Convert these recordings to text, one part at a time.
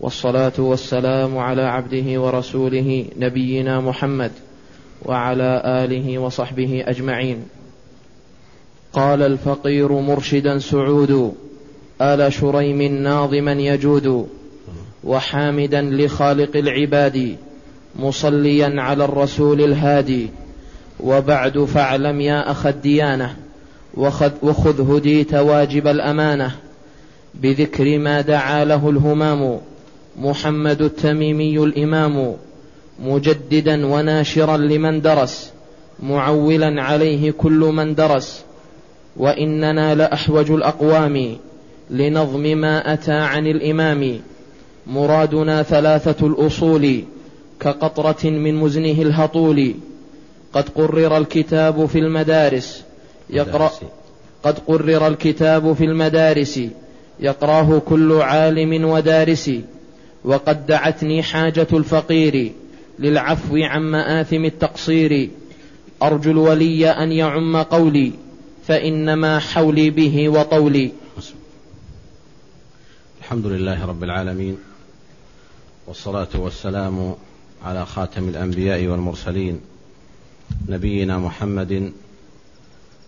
والصلاة والسلام على عبده ورسوله نبينا محمد وعلى آله وصحبه أجمعين. قال الفقير مرشدا سعود آل شريم ناظما يجود وحامدا لخالق العباد مصليا على الرسول الهادي وبعد فاعلم يا أخ الديانة وخذ, هديت واجب الأمانة بذكر ما دعا له الهمام محمد التميمي الإمام مجددا وناشرا لمن درس معولا عليه كل من درس وإننا لأحوج الأقوام لنظم ما أتى عن الإمام. مرادنا ثلاثة الأصول كقطرة من مزنه الهطول. قد قرر الكتاب في المدارس يقرأ قد قرر الكتاب في المدارس يقراه كل عالم ودارس. وقد دعتني حاجة الفقير للعفو عن مآثم التقصير. أرجو الولي أن يعم قولي فإنما حولي به وطولي. الحمد لله رب العالمين والصلاة والسلام على خاتم الأنبياء والمرسلين نبينا محمد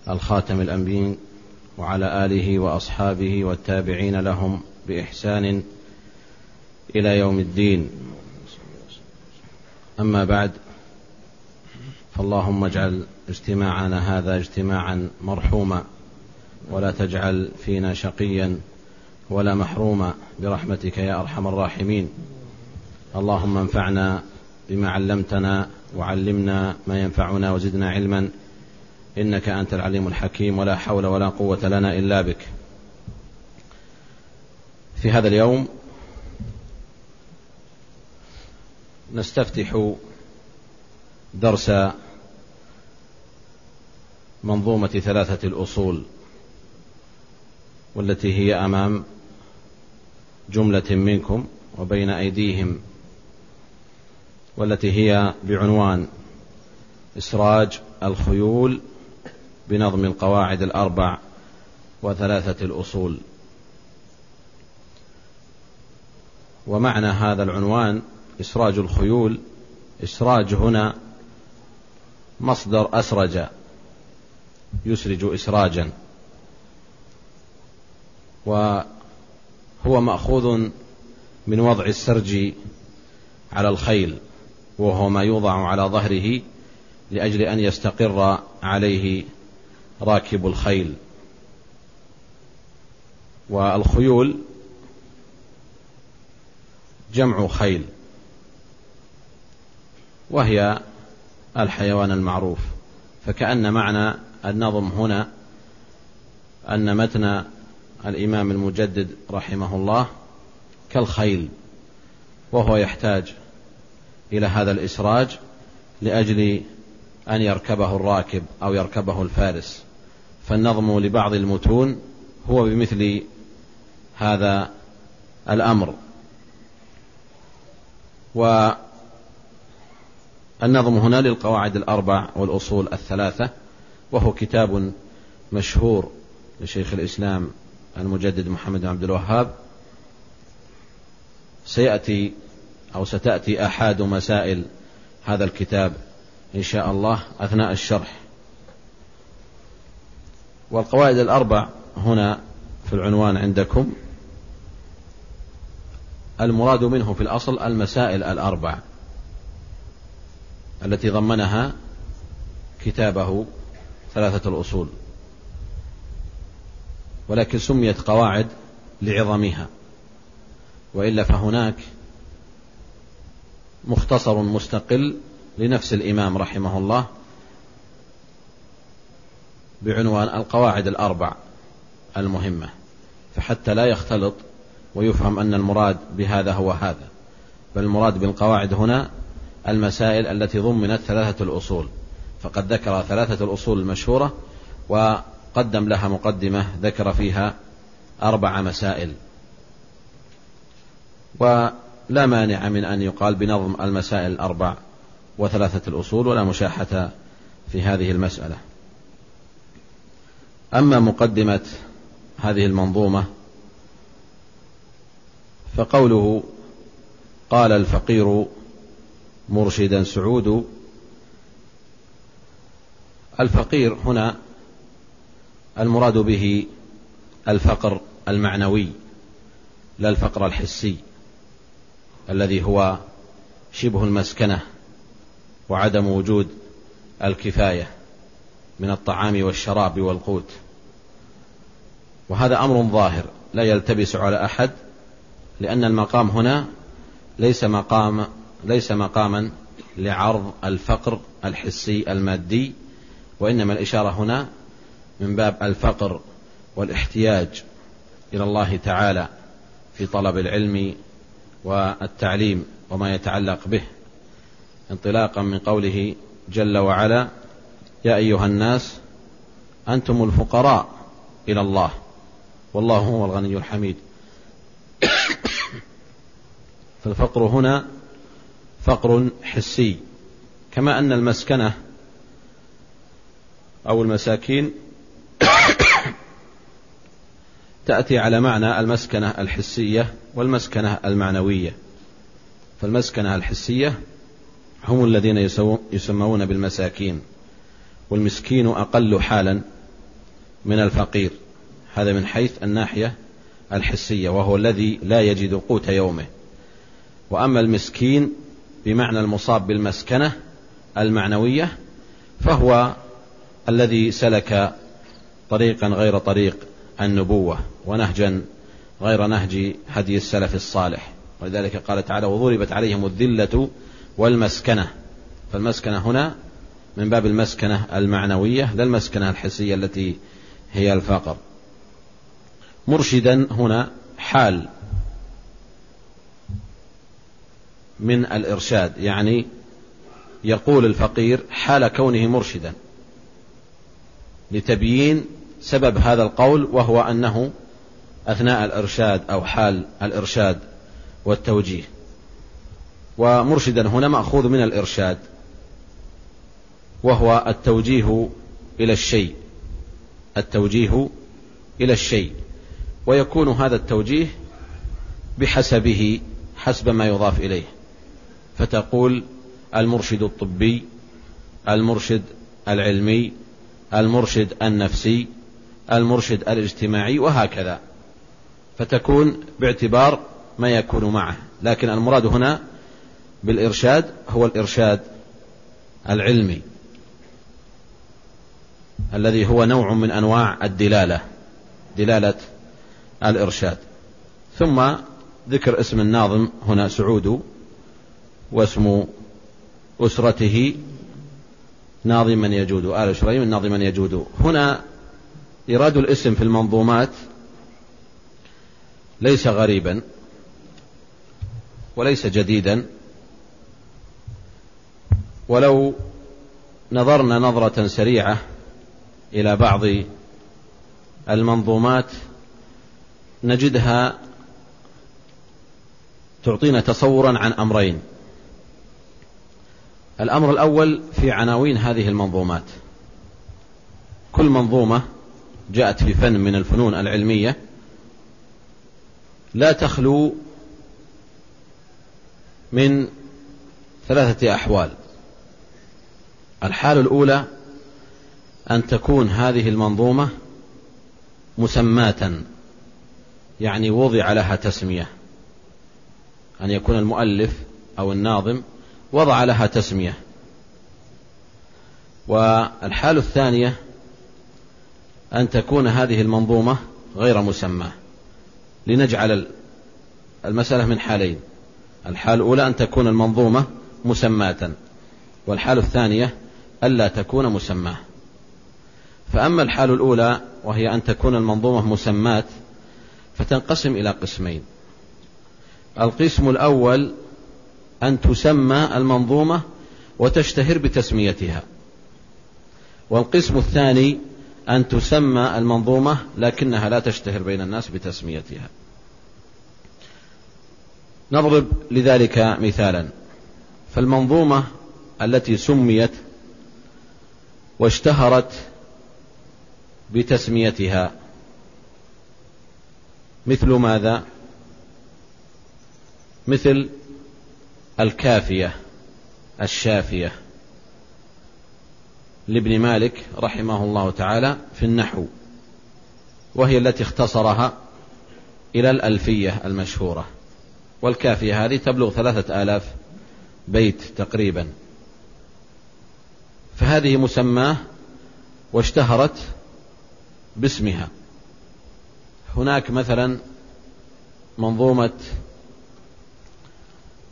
الخاتم الأنبيين وعلى آله وأصحابه والتابعين لهم بإحسان إلى يوم الدين. أما بعد فاللهم اجعل اجتماعنا هذا اجتماعا مرحوما ولا تجعل فينا شقيا ولا محروما برحمتك يا أرحم الراحمين. اللهم انفعنا بما علمتنا وعلمنا ما ينفعنا وزدنا علما. إنك أنت العليم الحكيم ولا حول ولا قوة لنا إلا بك. في هذا اليوم نستفتح درس منظومة ثلاثة الأصول والتي هي أمام جملة منكم وبين أيديهم والتي هي بعنوان إسراج الخيول بنظم القواعد الأربع وثلاثة الأصول. ومعنى هذا العنوان إسراج الخيول إسراج هنا مصدر أسرج يسرج إسراجا. وهو مأخوذ من وضع السرج على الخيل وهو ما يوضع على ظهره لأجل أن يستقر عليه راكب الخيل. والخيول جمع خيل. وهي الحيوان المعروف. فكأن معنى النظم هنا أن متن الإمام المجدد رحمه الله كالخيل وهو يحتاج إلى هذا الإسراج لأجل أن يركبه الراكب أو يركبه الفارس. فالنظم لبعض المتون هو بمثل هذا الأمر. والنظم هنا للقواعد الأربع والأصول الثلاثة وهو كتاب مشهور لشيخ الإسلام المجدد محمد بن عبد الوهاب. سيأتي أو ستأتي أحد مسائل هذا الكتاب إن شاء الله أثناء الشرح. والقواعد الأربع هنا في العنوان عندكم. المراد منه في الأصل المسائل الأربع. التي ضمنها كتابه ثلاثة الأصول. ولكن سميت قواعد لعظمها. وإلا فهناك مختصر مستقل لنفس الإمام رحمه الله بعنوان القواعد الأربع المهمة. فحتى لا يختلط ويفهم أن المراد بهذا هو هذا بل المراد بالقواعد هنا المسائل التي ضمنت ثلاثة الأصول. فقد ذكر ثلاثة الأصول المشهورة وقدم لها مقدمة ذكر فيها أربع مسائل. ولا مانع من أن يقال بنظم المسائل الأربع وثلاثة الأصول ولا مشاحة في هذه المسألة. أما مقدمة هذه المنظومة فقوله قال الفقير مرشدا سعود. الفقير هنا المراد به الفقر المعنوي لا الفقر الحسي الذي هو شبه المسكنة وعدم وجود الكفاية من الطعام والشراب والقوت. وهذا أمر ظاهر لا يلتبس على أحد لأن المقام هنا ليس مقام ليس مقاما لعرض الفقر الحسي المادي وإنما الإشارة هنا من باب الفقر والاحتياج إلى الله تعالى في طلب العلم والتعليم وما يتعلق به. انطلاقا من قوله جل وعلا يا أيها الناس أنتم الفقراء إلى الله والله هو الغني الحميد. فالفقر هنا فقر حسي كما أن المسكنة أو المساكين تأتي على معنى المسكنة الحسية والمسكنة المعنوية. فالمسكنة الحسية هم الذين يسمون بالمساكين والمسكين أقل حالا من الفقير. هذا من حيث الناحية الحسية وهو الذي لا يجد قوت يومه. وأما المسكين بمعنى المصاب بالمسكنة المعنوية فهو الذي سلك طريقا غير طريق النبوة ونهجا غير نهج هدي السلف الصالح. ولذلك قال تعالى وضربت عليهم الذلة والمسكنة. فالمسكنة هنا من باب المسكنة المعنوية لا المسكنة الحسية التي هي الفقر. مرشدا هنا حال من الإرشاد يعني يقول الفقير حال كونه مرشدا لتبيين سبب هذا القول وهو أنه أثناء الإرشاد أو حال الإرشاد والتوجيه. ومرشدا هنا مأخوذ من الإرشاد وهو التوجيه إلى الشيء التوجيه إلى الشيء. ويكون هذا التوجيه بحسبه حسب ما يضاف إليه. فتقول المرشد الطبي المرشد العلمي المرشد النفسي المرشد الاجتماعي وهكذا. فتكون باعتبار ما يكون معه. لكن المراد هنا بالإرشاد هو الإرشاد العلمي الذي هو نوع من أنواع الدلالة دلالة الإرشاد. ثم ذكر اسم الناظم هنا سعود. واسم أسرته ناظما يجود. آل شريم ناظما يجود. هنا إيراد الاسم في المنظومات ليس غريبا وليس جديدا. ولو نظرنا نظرة سريعة إلى بعض المنظومات نجدها تعطينا تصورا عن أمرين. الأمر الأول في عناوين هذه المنظومات. كل منظومة جاءت في فن من الفنون العلمية لا تخلو من ثلاثة أحوال. الحال الأولى أن تكون هذه المنظومة مسماة يعني وضع لها تسمية أن يكون المؤلف أو الناظم وضع لها تسمية. والحال الثانية أن تكون هذه المنظومة غير مسماة لنجعل المسألة من حالين. الحال الأولى أن تكون المنظومة مسماة. والحال الثانية ألا تكون مسماة. فأما الحال الأولى وهي أن تكون المنظومة مسماة فتنقسم إلى قسمين. القسم الأول أن تسمى المنظومة وتشتهر بتسميتها. والقسم الثاني أن تسمى المنظومة لكنها لا تشتهر بين الناس بتسميتها. نضرب لذلك مثالا. فالمنظومة التي سميت واشتهرت بتسميتها مثل ماذا؟ مثل الكافية الشافية. لابن مالك رحمه الله تعالى في النحو وهي التي اختصرها إلى الألفية المشهورة. والكافية هذه تبلغ ثلاثة آلاف بيت تقريبا. فهذه مسماة واشتهرت باسمها. هناك مثلا منظومة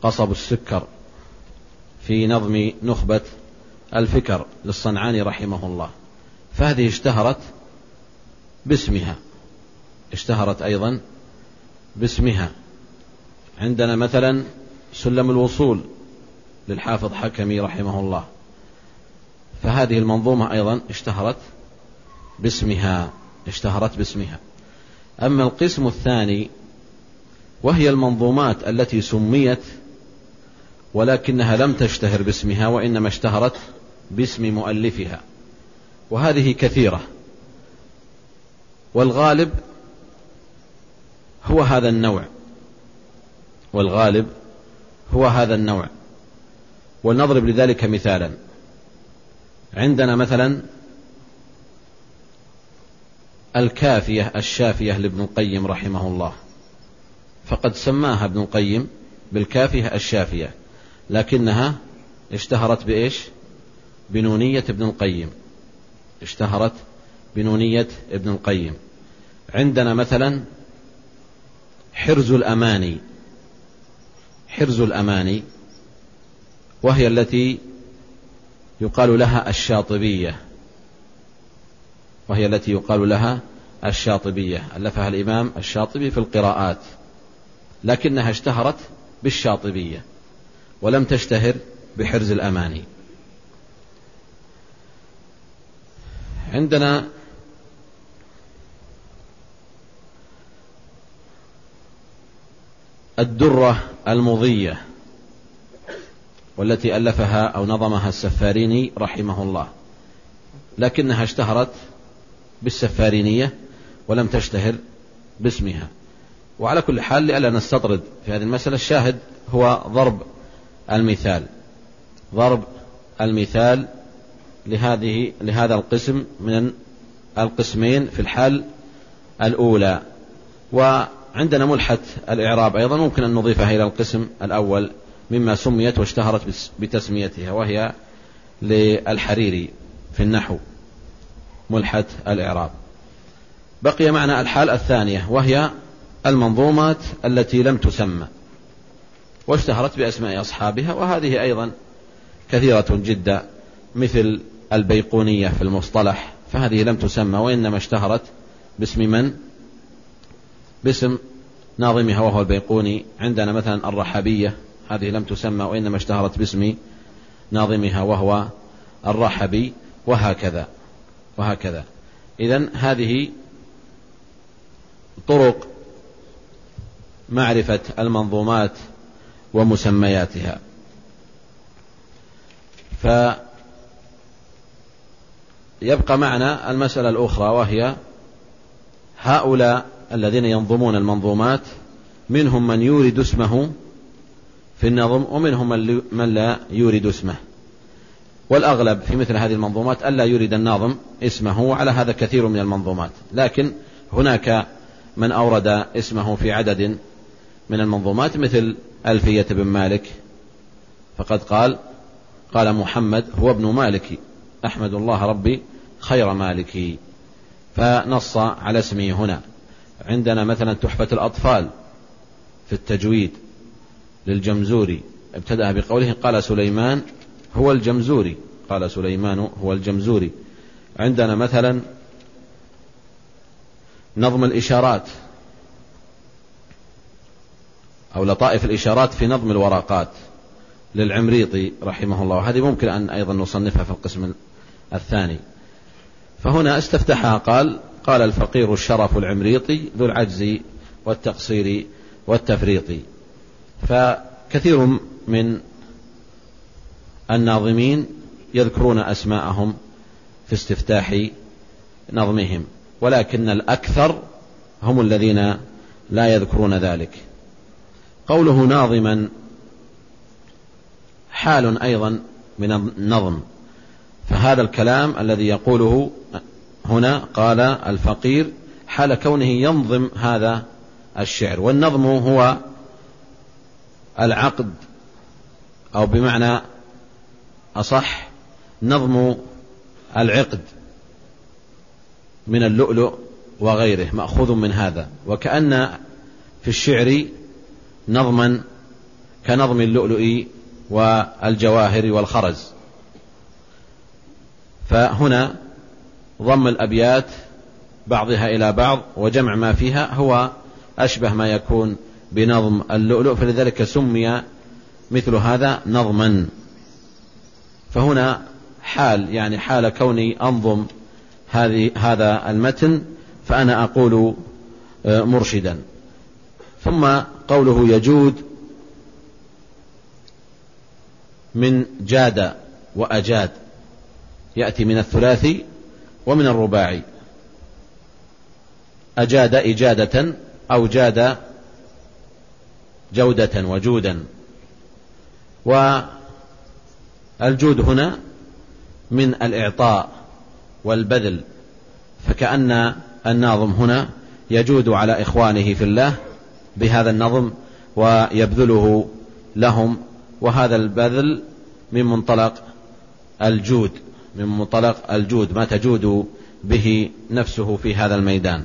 قصب السكر في نظم نخبة الفكر للصنعاني رحمه الله. فهذه اشتهرت باسمها اشتهرت أيضا باسمها. عندنا مثلا سلم الوصول للحافظ حكمي رحمه الله. فهذه المنظومة أيضا اشتهرت باسمها اشتهرت باسمها. أما القسم الثاني وهي المنظومات التي سميت ولكنها لم تشتهر باسمها وإنما اشتهرت باسم مؤلفها. وهذه كثيرة. والغالب هو هذا النوع. والغالب هو هذا النوع. ولنضرب لذلك مثالا. عندنا مثلا الكافية الشافية لابن القيم رحمه الله. فقد سماها ابن القيم بالكافية الشافية. لكنها اشتهرت بإيش؟ بنونية ابن القيم. اشتهرت بنونية ابن القيم. عندنا مثلا حرز الأماني. حرز الأماني وهي التي يقال لها الشاطبية. وهي التي يقال لها الشاطبية. ألفها الإمام الشاطبي في القراءات. لكنها اشتهرت بالشاطبية. ولم تشتهر بحرز الأماني. عندنا الدرة المضية والتي ألفها أو نظمها السفاريني رحمه الله. لكنها اشتهرت بالسفارينية ولم تشتهر باسمها. وعلى كل حال لئلا نستطرد في هذه المسألة الشاهد هو ضرب المثال. ضرب المثال لهذه لهذا القسم من القسمين في الحال الأولى. وعندنا ملحة الإعراب أيضا ممكن أن نضيفها إلى القسم الأول مما سميت واشتهرت بتسميتها وهي للحريري في النحو ملحة الإعراب. بقي معنا الحال الثانية وهي المنظومات التي لم تسمى. واشتهرت بأسماء أصحابها وهذه أيضا كثيرة جدا مثل البيقونية في المصطلح فهذه لم تسمى وإنما اشتهرت باسم من؟ باسم ناظمها وهو البيقوني عندنا مثلا الرحبية هذه لم تسمى وإنما اشتهرت باسم ناظمها وهو الرحبي وهكذا وهكذا إذا هذه طرق معرفة المنظومات ومسمياتها. فيبقى معنا المسألة الأخرى وهي هؤلاء الذين ينظمون المنظومات منهم من يورد اسمه في النظم ومنهم من لا يورد اسمه. والأغلب في مثل هذه المنظومات ألا يورد الناظم اسمه وعلى هذا كثير من المنظومات. لكن هناك من أورد اسمه في عدد من المنظومات مثل ألفية بن مالك فقد قال قال محمد هو ابن مالك أحمد الله ربي خير مالكي فنص على اسمه هنا. عندنا مثلا تحفة الأطفال في التجويد للجمزوري. ابتدأ بقوله قال سليمان هو الجمزوري قال سليمان هو الجمزوري. عندنا مثلا نظم الإشارات أو لطائف الإشارات في نظم الورقات للعمريطي رحمه الله. وهذه ممكن أن أيضا نصنفها في القسم الثاني. فهنا استفتحها قال قال الفقير الشرف العمريطي ذو العجز والتقصير والتفريط. فكثير من الناظمين يذكرون أسماءهم في استفتاح نظمهم ولكن الأكثر هم الذين لا يذكرون ذلك. قوله ناظما حال أيضا من النظم. فهذا الكلام الذي يقوله هنا قال الفقير حال كونه ينظم هذا الشعر. والنظم هو العقد أو بمعنى أصح نظم العقد من اللؤلؤ وغيره مأخوذ من هذا. وكأن في الشعر نظما كنظم اللؤلؤ والجواهر والخرز. فهنا ضم الأبيات بعضها إلى بعض وجمع ما فيها هو أشبه ما يكون بنظم اللؤلؤ فلذلك سمي مثل هذا نظما. فهنا حال يعني حال كوني أنظم هذه هذا المتن فأنا أقول آه، مرشدا. ثم قوله يجود من جاد وأجاد. يأتي من الثلاثي ومن الرباعي. أجاد إجادة أو جاد جودة وجودا. والجود هنا من الإعطاء والبذل. فكأن الناظم هنا يجود على إخوانه في الله بهذا النظم ويبذله لهم وهذا البذل من منطلق الجود من منطلق الجود ما تجود به نفسه في هذا الميدان.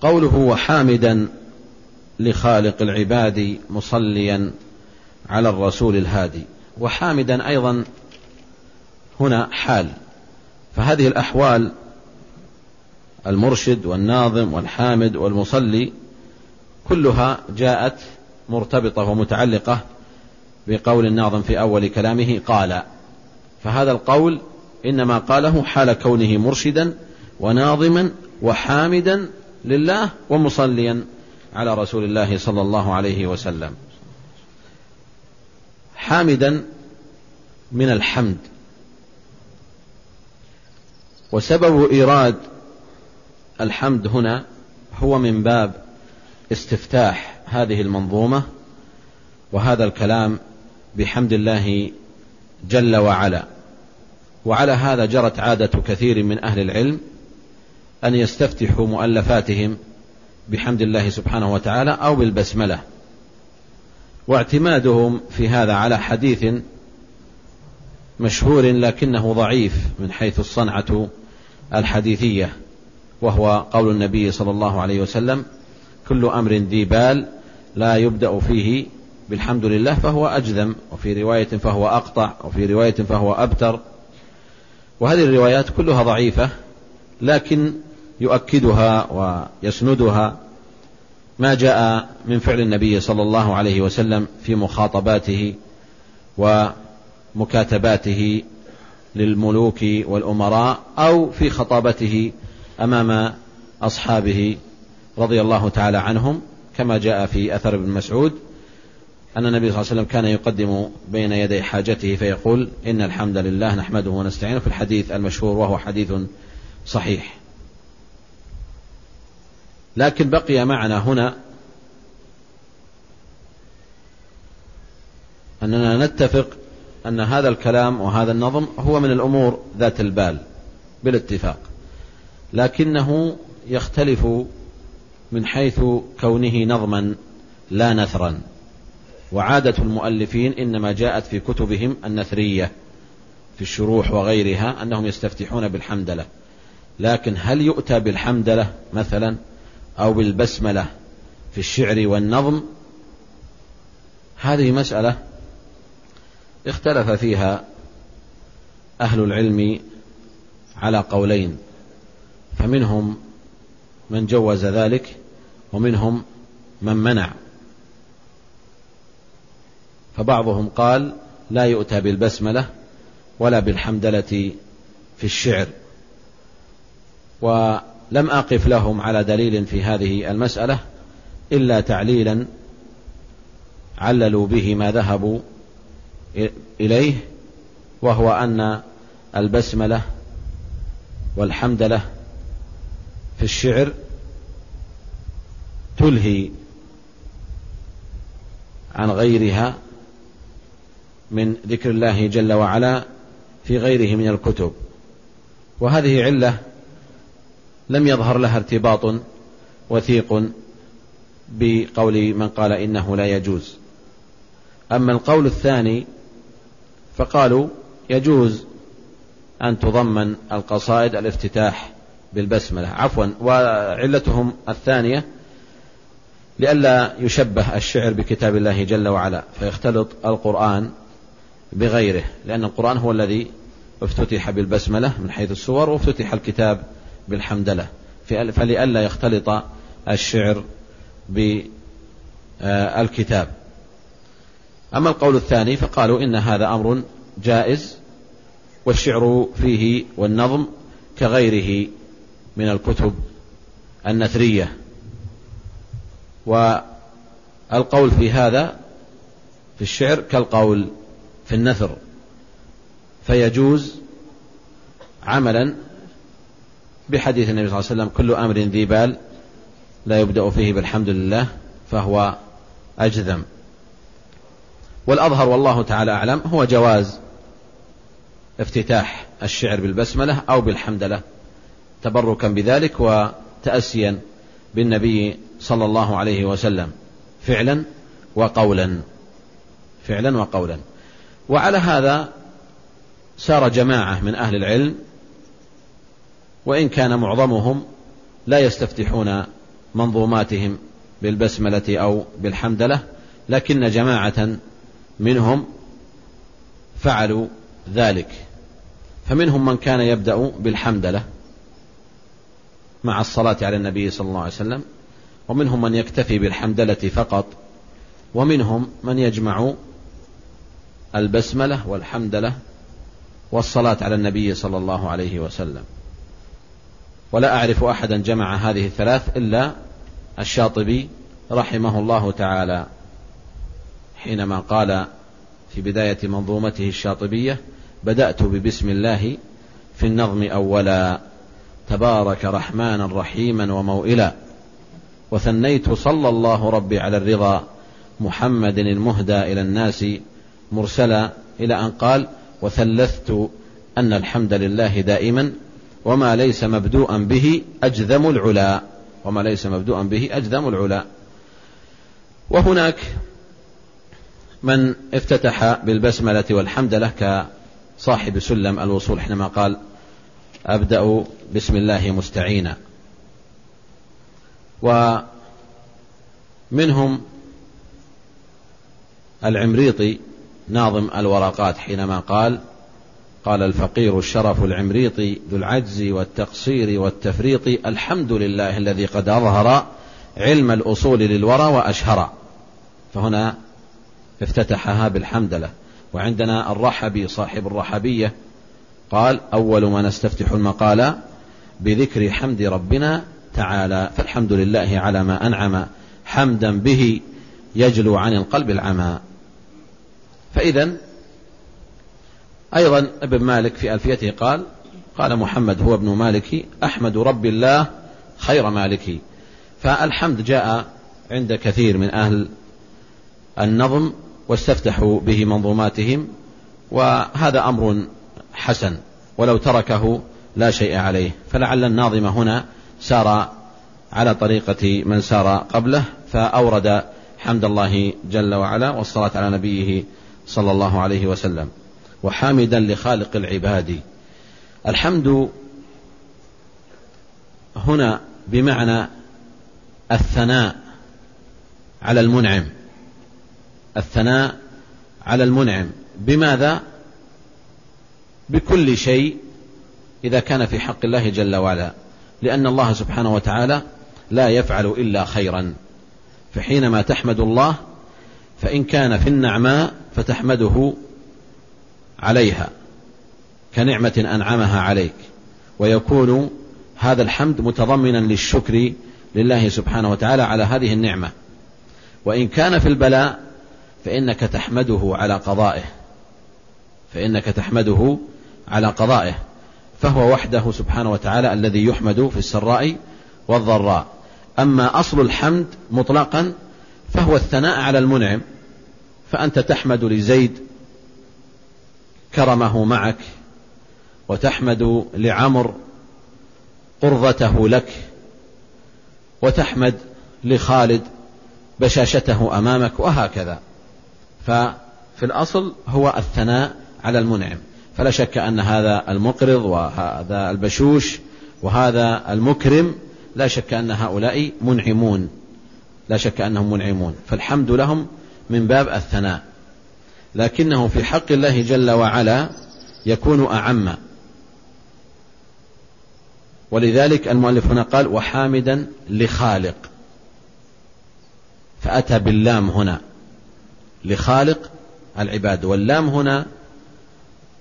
قوله وحامدا لخالق العباد مصليا على الرسول الهادي. وحامدا أيضا هنا حال. فهذه الأحوال المرشد والناظم والحامد والمصلي كلها جاءت مرتبطة ومتعلقة بقول الناظم في أول كلامه قال. فهذا القول إنما قاله حال كونه مرشدا وناظما وحامدا لله ومصليا على رسول الله صلى الله عليه وسلم. حامدا من الحمد. وسبب إيراد الحمد هنا هو من باب استفتاح هذه المنظومة وهذا الكلام بحمد الله جل وعلا. وعلى هذا جرت عادة كثير من أهل العلم أن يستفتحوا مؤلفاتهم بحمد الله سبحانه وتعالى أو بالبسملة. واعتمادهم في هذا على حديث مشهور لكنه ضعيف من حيث الصنعة الحديثية. وهو قول النبي صلى الله عليه وسلم كل أمر ذي بال لا يبدأ فيه بالحمد لله فهو أجذم وفي رواية فهو أقطع وفي رواية فهو أبتر. وهذه الروايات كلها ضعيفة لكن يؤكدها ويسندها ما جاء من فعل النبي صلى الله عليه وسلم في مخاطباته ومكاتباته للملوك والأمراء أو في خطابته أمام أصحابه رضي الله تعالى عنهم كما جاء في أثر ابن مسعود أن النبي صلى الله عليه وسلم كان يقدم بين يدي حاجته فيقول إن الحمد لله نحمده ونستعينه في الحديث المشهور وهو حديث صحيح. لكن بقي معنا هنا أننا نتفق أن هذا الكلام وهذا النظم هو من الأمور ذات البال بالاتفاق. لكنه يختلف من حيث كونه نظما لا نثرا. وعادة المؤلفين إنما جاءت في كتبهم النثرية في الشروح وغيرها أنهم يستفتحون بالحمدلة. لكن هل يؤتى بالحمدلة مثلا أو بالبسملة في الشعر والنظم؟ هذه مسألة اختلف فيها أهل العلم على قولين. فمنهم من جوز ذلك ومنهم من منع. فبعضهم قال لا يؤتى بالبسملة ولا بالحمدلة في الشعر. و لم أقف لهم على دليل في هذه المسألة إلا تعليلا عللوا به ما ذهبوا إليه وهو أن البسملة والحمدلة في الشعر تلهي عن غيرها من ذكر الله جل وعلا في غيره من الكتب. وهذه علة لم يظهر لها ارتباط وثيق بقول من قال إنه لا يجوز. أما القول الثاني فقالوا يجوز أن تضمن القصائد الافتتاح بالبسملة. عفوا. وعلتهم الثانية لئلا يشبه الشعر بكتاب الله جل وعلا فيختلط القرآن بغيره لأن القرآن هو الذي افتتح بالبسملة من حيث السور وافتتح الكتاب بالحمدلة. فلئلا يختلط الشعر بالكتاب أما القول الثاني فقالوا إن هذا أمر جائز والشعر فيه والنظم كغيره. من الكتب النثرية. والقول في هذا في الشعر كالقول في النثر فيجوز عملا بحديث النبي صلى الله عليه وسلم كل أمر ذي بال لا يبدأ فيه بالحمد لله فهو أجذم والأظهر والله تعالى أعلم هو جواز افتتاح الشعر بالبسملة أو بالحمدلة تبركا بذلك وتأسيا بالنبي صلى الله عليه وسلم. فعلا وقولا. فعلا وقولا. وعلى هذا سار جماعة من أهل العلم وإن كان معظمهم لا يستفتحون منظوماتهم بالبسملة أو بالحمدلة لكن جماعة منهم فعلوا ذلك. فمنهم من كان يبدأ بالحمدلة مع الصلاة على النبي صلى الله عليه وسلم ومنهم من يكتفي بالحمدلة فقط ومنهم من يجمع البسملة والحمدلة والصلاة على النبي صلى الله عليه وسلم. ولا أعرف أحدا جمع هذه الثلاث إلا الشاطبي رحمه الله تعالى حينما قال في بداية منظومته الشاطبية بدأت ببسم الله في النظم أولا. تبارك رحمانا رحيما وموئلا. وثنيت صلى الله ربي على الرضا محمد المهدى إلى الناس مرسلا إلى أن قال وثلثت أن الحمد لله دائما وما ليس مبدوءا به أجذم العلا. وما ليس مبدوءا به أجذم العلا. وهناك من افتتح بالبسملة والحمدلة كصاحب سلم الوصول حينما قال أبدأ بسم الله مستعينا. ومنهم العمريطي ناظم الورقات حينما قال قال الفقير الشرف العمريطي ذو العجز والتقصير والتفريط الحمد لله الذي قد أظهر علم الأصول للورى وأشهر. فهنا افتتحها بالحمدلة وعندنا الرحبي صاحب الرحبية قال أول ما نستفتح المقالة بذكر حمد ربنا تعالى فالحمد لله على ما أنعم حمدا به يجلو عن القلب العمى. فإذا أيضا ابن مالك في ألفيته قال قال محمد هو ابن مالك أحمد رب الله خير مالك. فالحمد جاء عند كثير من أهل النظم واستفتحوا به منظوماتهم وهذا أمر حسن ولو تركه لا شيء عليه. فلعل الناظم هنا سار على طريقة من سار قبله فأورد حمد الله جل وعلا والصلاة على نبيه صلى الله عليه وسلم. وحامدا لخالق العباد. الحمد هنا بمعنى الثناء على المنعم. الثناء على المنعم. بماذا؟ بكل شيء إذا كان في حق الله جل وعلا لأن الله سبحانه وتعالى لا يفعل إلا خيرا. فحينما تحمد الله فإن كان في النعماء فتحمده عليها كنعمة أنعمها عليك. ويكون هذا الحمد متضمنا للشكر لله سبحانه وتعالى على هذه النعمة. وإن كان في البلاء فإنك تحمده على قضائه فإنك تحمده على قضائه فهو وحده سبحانه وتعالى الذي يحمد في السراء والضراء. أما أصل الحمد مطلقا فهو الثناء على المنعم فأنت تحمد لزيد كرمه معك وتحمد لعمر قرضته لك وتحمد لخالد بشاشته أمامك وهكذا. ففي الأصل هو الثناء على المنعم. فلا شك أن هذا المقرض وهذا البشوش وهذا المكرم لا شك أن هؤلاء منعمون. لا شك أنهم منعمون. فالحمد لهم من باب الثناء. لكنه في حق الله جل وعلا يكون أعم. ولذلك المؤلف هنا قال وحامدا لخالق. فأتى باللام هنا. لخالق العباد. واللام هنا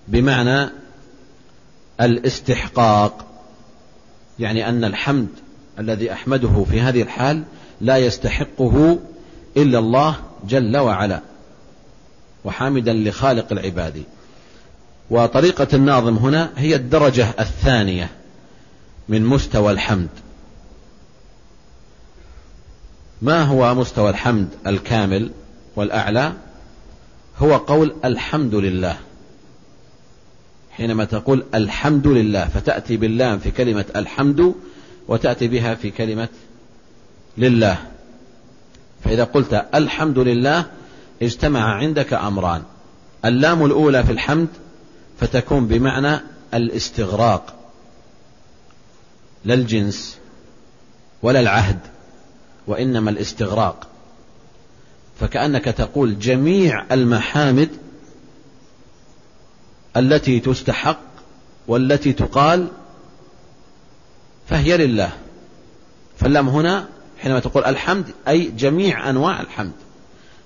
بمعنى الاستحقاق يعني أن الحمد الذي أحمده في هذه الحال لا يستحقه إلا الله جل وعلا وحامدا لخالق العباد. وطريقة الناظم هنا هي الدرجة الثانية من مستوى الحمد. ما هو مستوى الحمد الكامل والأعلى؟ هو قول الحمد لله. حينما تقول الحمد لله فتأتي باللام في كلمة الحمد وتأتي بها في كلمة لله. فإذا قلت الحمد لله اجتمع عندك أمران. اللام الأولى في الحمد فتكون بمعنى الاستغراق لا الجنس ولا العهد وإنما الاستغراق. فكأنك تقول جميع المحامد التي تستحق والتي تقال فهي لله. فاللام هنا حينما تقول الحمد أي جميع أنواع الحمد.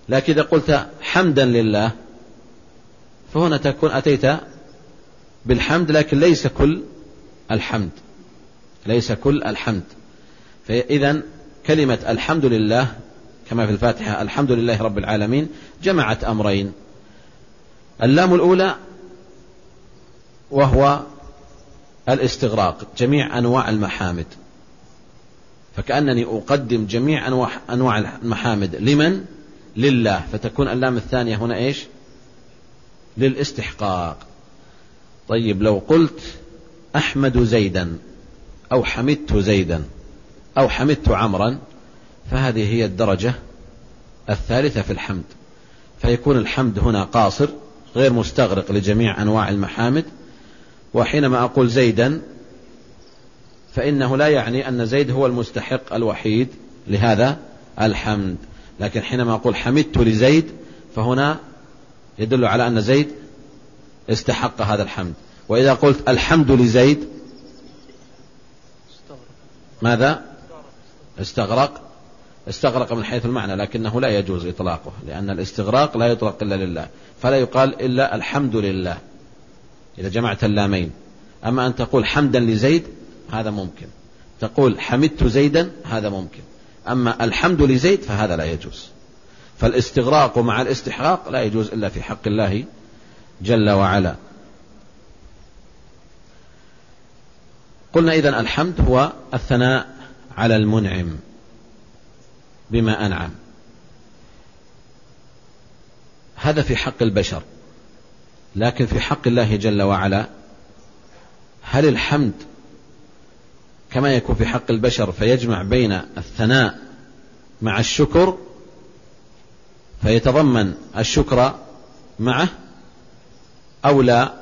لكن إذا قلت حمدا لله فهنا تكون أتيت بالحمد لكن ليس كل الحمد. ليس كل الحمد. فإذا كلمة الحمد لله كما في الفاتحة الحمد لله رب العالمين جمعت أمرين. اللام الأولى وهو الاستغراق جميع أنواع المحامد. فكأنني أقدم جميع أنواع, أنواع المحامد. لمن؟ لله. فتكون اللام الثانية هنا إيش؟ للاستحقاق. طيب لو قلت أحمد زيدا أو حمدت زيدا أو حمدت عمرا فهذه هي الدرجة الثالثة في الحمد. فيكون الحمد هنا قاصر غير مستغرق لجميع أنواع المحامد. وحينما أقول زيدا فإنه لا يعني أن زيد هو المستحق الوحيد لهذا الحمد. لكن حينما أقول حمدت لزيد فهنا يدل على أن زيد استحق هذا الحمد. وإذا قلت الحمد لزيد ماذا؟ استغرق. استغرق من حيث المعنى لكنه لا يجوز إطلاقه لأن الاستغراق لا يطلق إلا لله فلا يقال إلا الحمد لله. إذا جمعت اللامين. أما أن تقول حمدا لزيد هذا ممكن. تقول حمدت زيدا هذا ممكن. أما الحمد لزيد فهذا لا يجوز. فالاستغراق مع الاستحقاق لا يجوز إلا في حق الله جل وعلا. قلنا إذا الحمد هو الثناء على المنعم بما أنعم. هذا في حق البشر. لكن في حق الله جل وعلا هل الحمد كما يكون في حق البشر فيجمع بين الثناء مع الشكر فيتضمن الشكر معه أو لا؟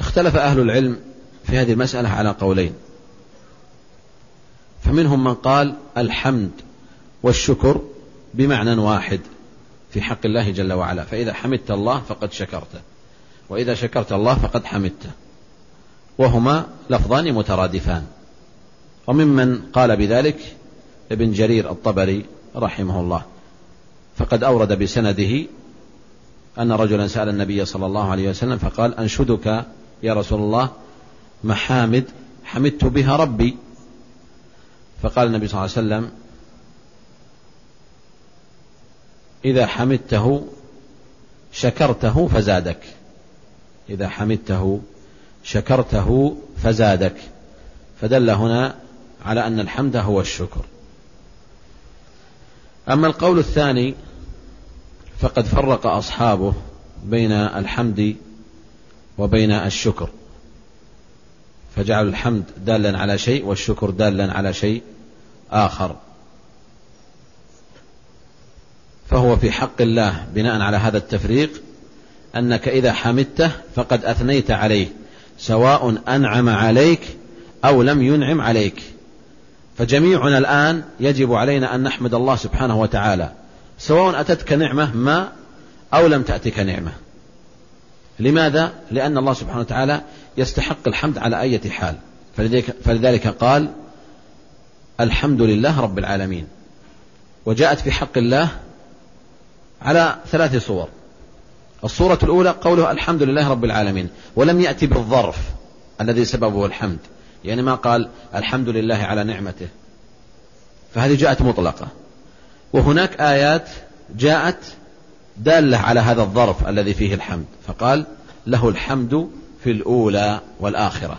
اختلف أهل العلم في هذه المسألة على قولين. فمنهم من قال الحمد والشكر بمعنى واحد. في حق الله جل وعلا. فإذا حمدت الله فقد شكرته وإذا شكرت الله فقد حمدته وهما لفظان مترادفان. وممن قال بذلك ابن جرير الطبري رحمه الله. فقد أورد بسنده أن رجلا سأل النبي صلى الله عليه وسلم فقال أنشدك يا رسول الله محامد حمدت بها ربي. فقال النبي صلى الله عليه وسلم إذا حمدته شكرته فزادك. إذا حمدته شكرته فزادك. فدل هنا على أن الحمد هو الشكر. أما القول الثاني فقد فرق أصحابه بين الحمد وبين الشكر. فجعل الحمد دالا على شيء والشكر دالا على شيء آخر. فهو في حق الله بناء على هذا التفريق أنك إذا حمدته فقد أثنيت عليه سواء أنعم عليك أو لم ينعم عليك. فجميعنا الآن يجب علينا أن نحمد الله سبحانه وتعالى سواء أتتك نعمة ما أو لم تأتك نعمة. لماذا؟ لأن الله سبحانه وتعالى يستحق الحمد على أية حال. فلذلك, فلذلك قال الحمد لله رب العالمين. وجاءت في حق الله على ثلاث صور. الصورة الأولى قوله الحمد لله رب العالمين ولم يأتي بالظرف الذي سببه الحمد. يعني ما قال الحمد لله على نعمته. فهذه جاءت مطلقة. وهناك آيات جاءت دالة على هذا الظرف الذي فيه الحمد. فقال له الحمد في الأولى والآخرة.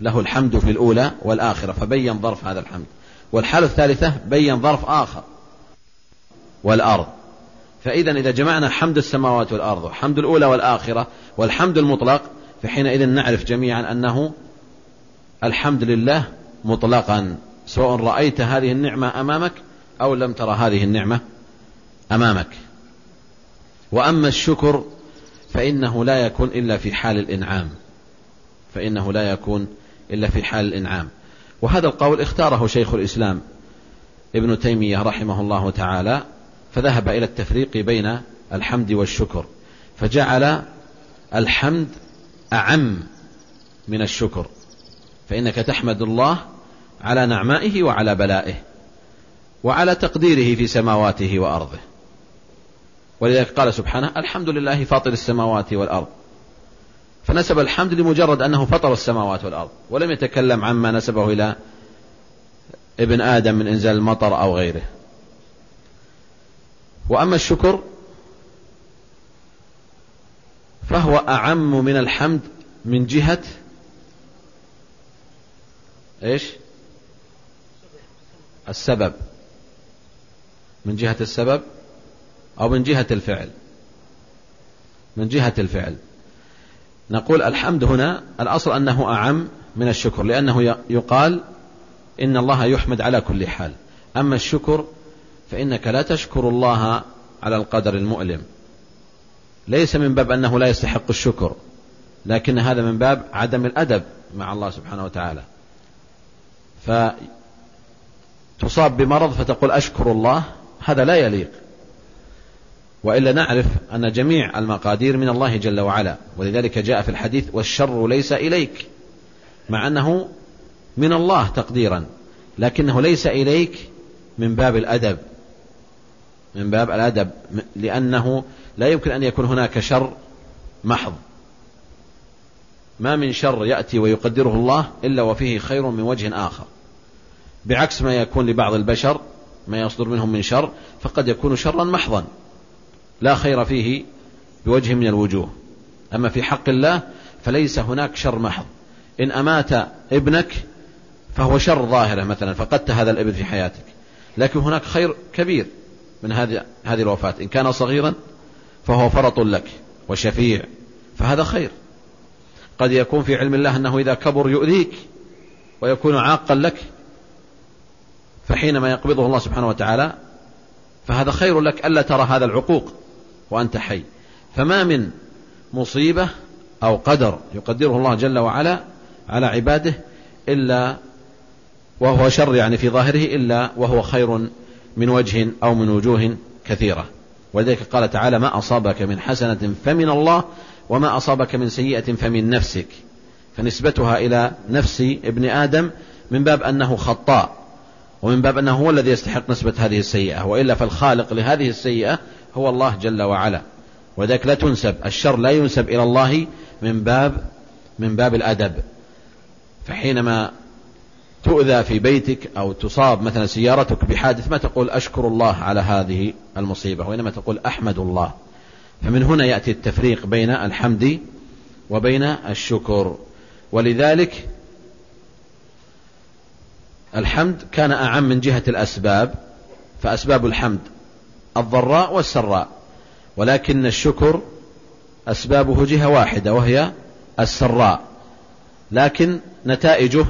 له الحمد في الأولى والآخرة فبين ظرف هذا الحمد. والحالة الثالثة بين ظرف آخر. والأرض. فإذا إذا جمعنا حمد السماوات والأرض وحمد الأولى والآخرة والحمد المطلق فحينئذ نعرف جميعا أنه الحمد لله مطلقا سواء رأيت هذه النعمة أمامك أو لم ترى هذه النعمة أمامك. وأما الشكر فإنه لا يكون إلا في حال الإنعام. فإنه لا يكون إلا في حال الإنعام. وهذا القول اختاره شيخ الإسلام ابن تيمية رحمه الله تعالى فذهب إلى التفريق بين الحمد والشكر فجعل الحمد أعم من الشكر فإنك تحمد الله على نعمائه وعلى بلائه وعلى تقديره في سماواته وأرضه. ولذلك قال سبحانه الحمد لله فاطر السماوات والأرض. فنسب الحمد لمجرد أنه فطر السماوات والأرض ولم يتكلم عما نسبه إلى ابن آدم من إنزال المطر أو غيره. وأما الشكر فهو أعم من الحمد من جهة إيش؟ السبب. من جهة السبب أو من جهة الفعل. من جهة الفعل. نقول الحمد هنا الأصل أنه أعم من الشكر لأنه يقال إن الله يحمد على كل حال. أما الشكر فإنك لا تشكر الله على القدر المؤلم. ليس من باب أنه لا يستحق الشكر لكن هذا من باب عدم الأدب مع الله سبحانه وتعالى. فتصاب بمرض فتقول أشكر الله هذا لا يليق. وإلا نعرف أن جميع المقادير من الله جل وعلا ولذلك جاء في الحديث والشر ليس إليك. مع أنه من الله تقديرا لكنه ليس إليك من باب الأدب. من باب الأدب لأنه لا يمكن أن يكون هناك شر محض. ما من شر يأتي ويقدره الله إلا وفيه خير من وجه آخر. بعكس ما يكون لبعض البشر ما يصدر منهم من شر فقد يكون شرا محضا. لا خير فيه بوجه من الوجوه. أما في حق الله فليس هناك شر محض. إن أمات ابنك فهو شر ظاهرة مثلا فقدت هذا الابن في حياتك. لكن هناك خير كبير. من هذه هذه الوفاة. إن كان صغيرا فهو فرط لك وشفيع. فهذا خير. قد يكون في علم الله أنه إذا كبر يؤذيك ويكون عاقا لك فحينما يقبضه الله سبحانه وتعالى فهذا خير لك ألا ترى هذا العقوق وأنت حي. فما من مصيبة أو قدر يقدره الله جل وعلا على عباده إلا وهو شر يعني في ظاهره إلا وهو خير من وجه أو من وجوه كثيرة. ولذلك قال تعالى ما أصابك من حسنة فمن الله وما أصابك من سيئة فمن نفسك. فنسبتها إلى نفس ابن آدم من باب أنه خطاء ومن باب أنه هو الذي يستحق نسبة هذه السيئة. وإلا فالخالق لهذه السيئة هو الله جل وعلا. وذلك لا تنسب الشر لا ينسب إلى الله من باب من باب الأدب. فحينما تؤذى في بيتك أو تصاب مثلا سيارتك بحادث ما تقول أشكر الله على هذه المصيبة وإنما تقول أحمد الله. فمن هنا يأتي التفريق بين الحمد وبين الشكر. ولذلك الحمد كان أعم من جهة الأسباب فأسباب الحمد الضراء والسراء. ولكن الشكر أسبابه جهة واحدة وهي السراء. لكن نتائجه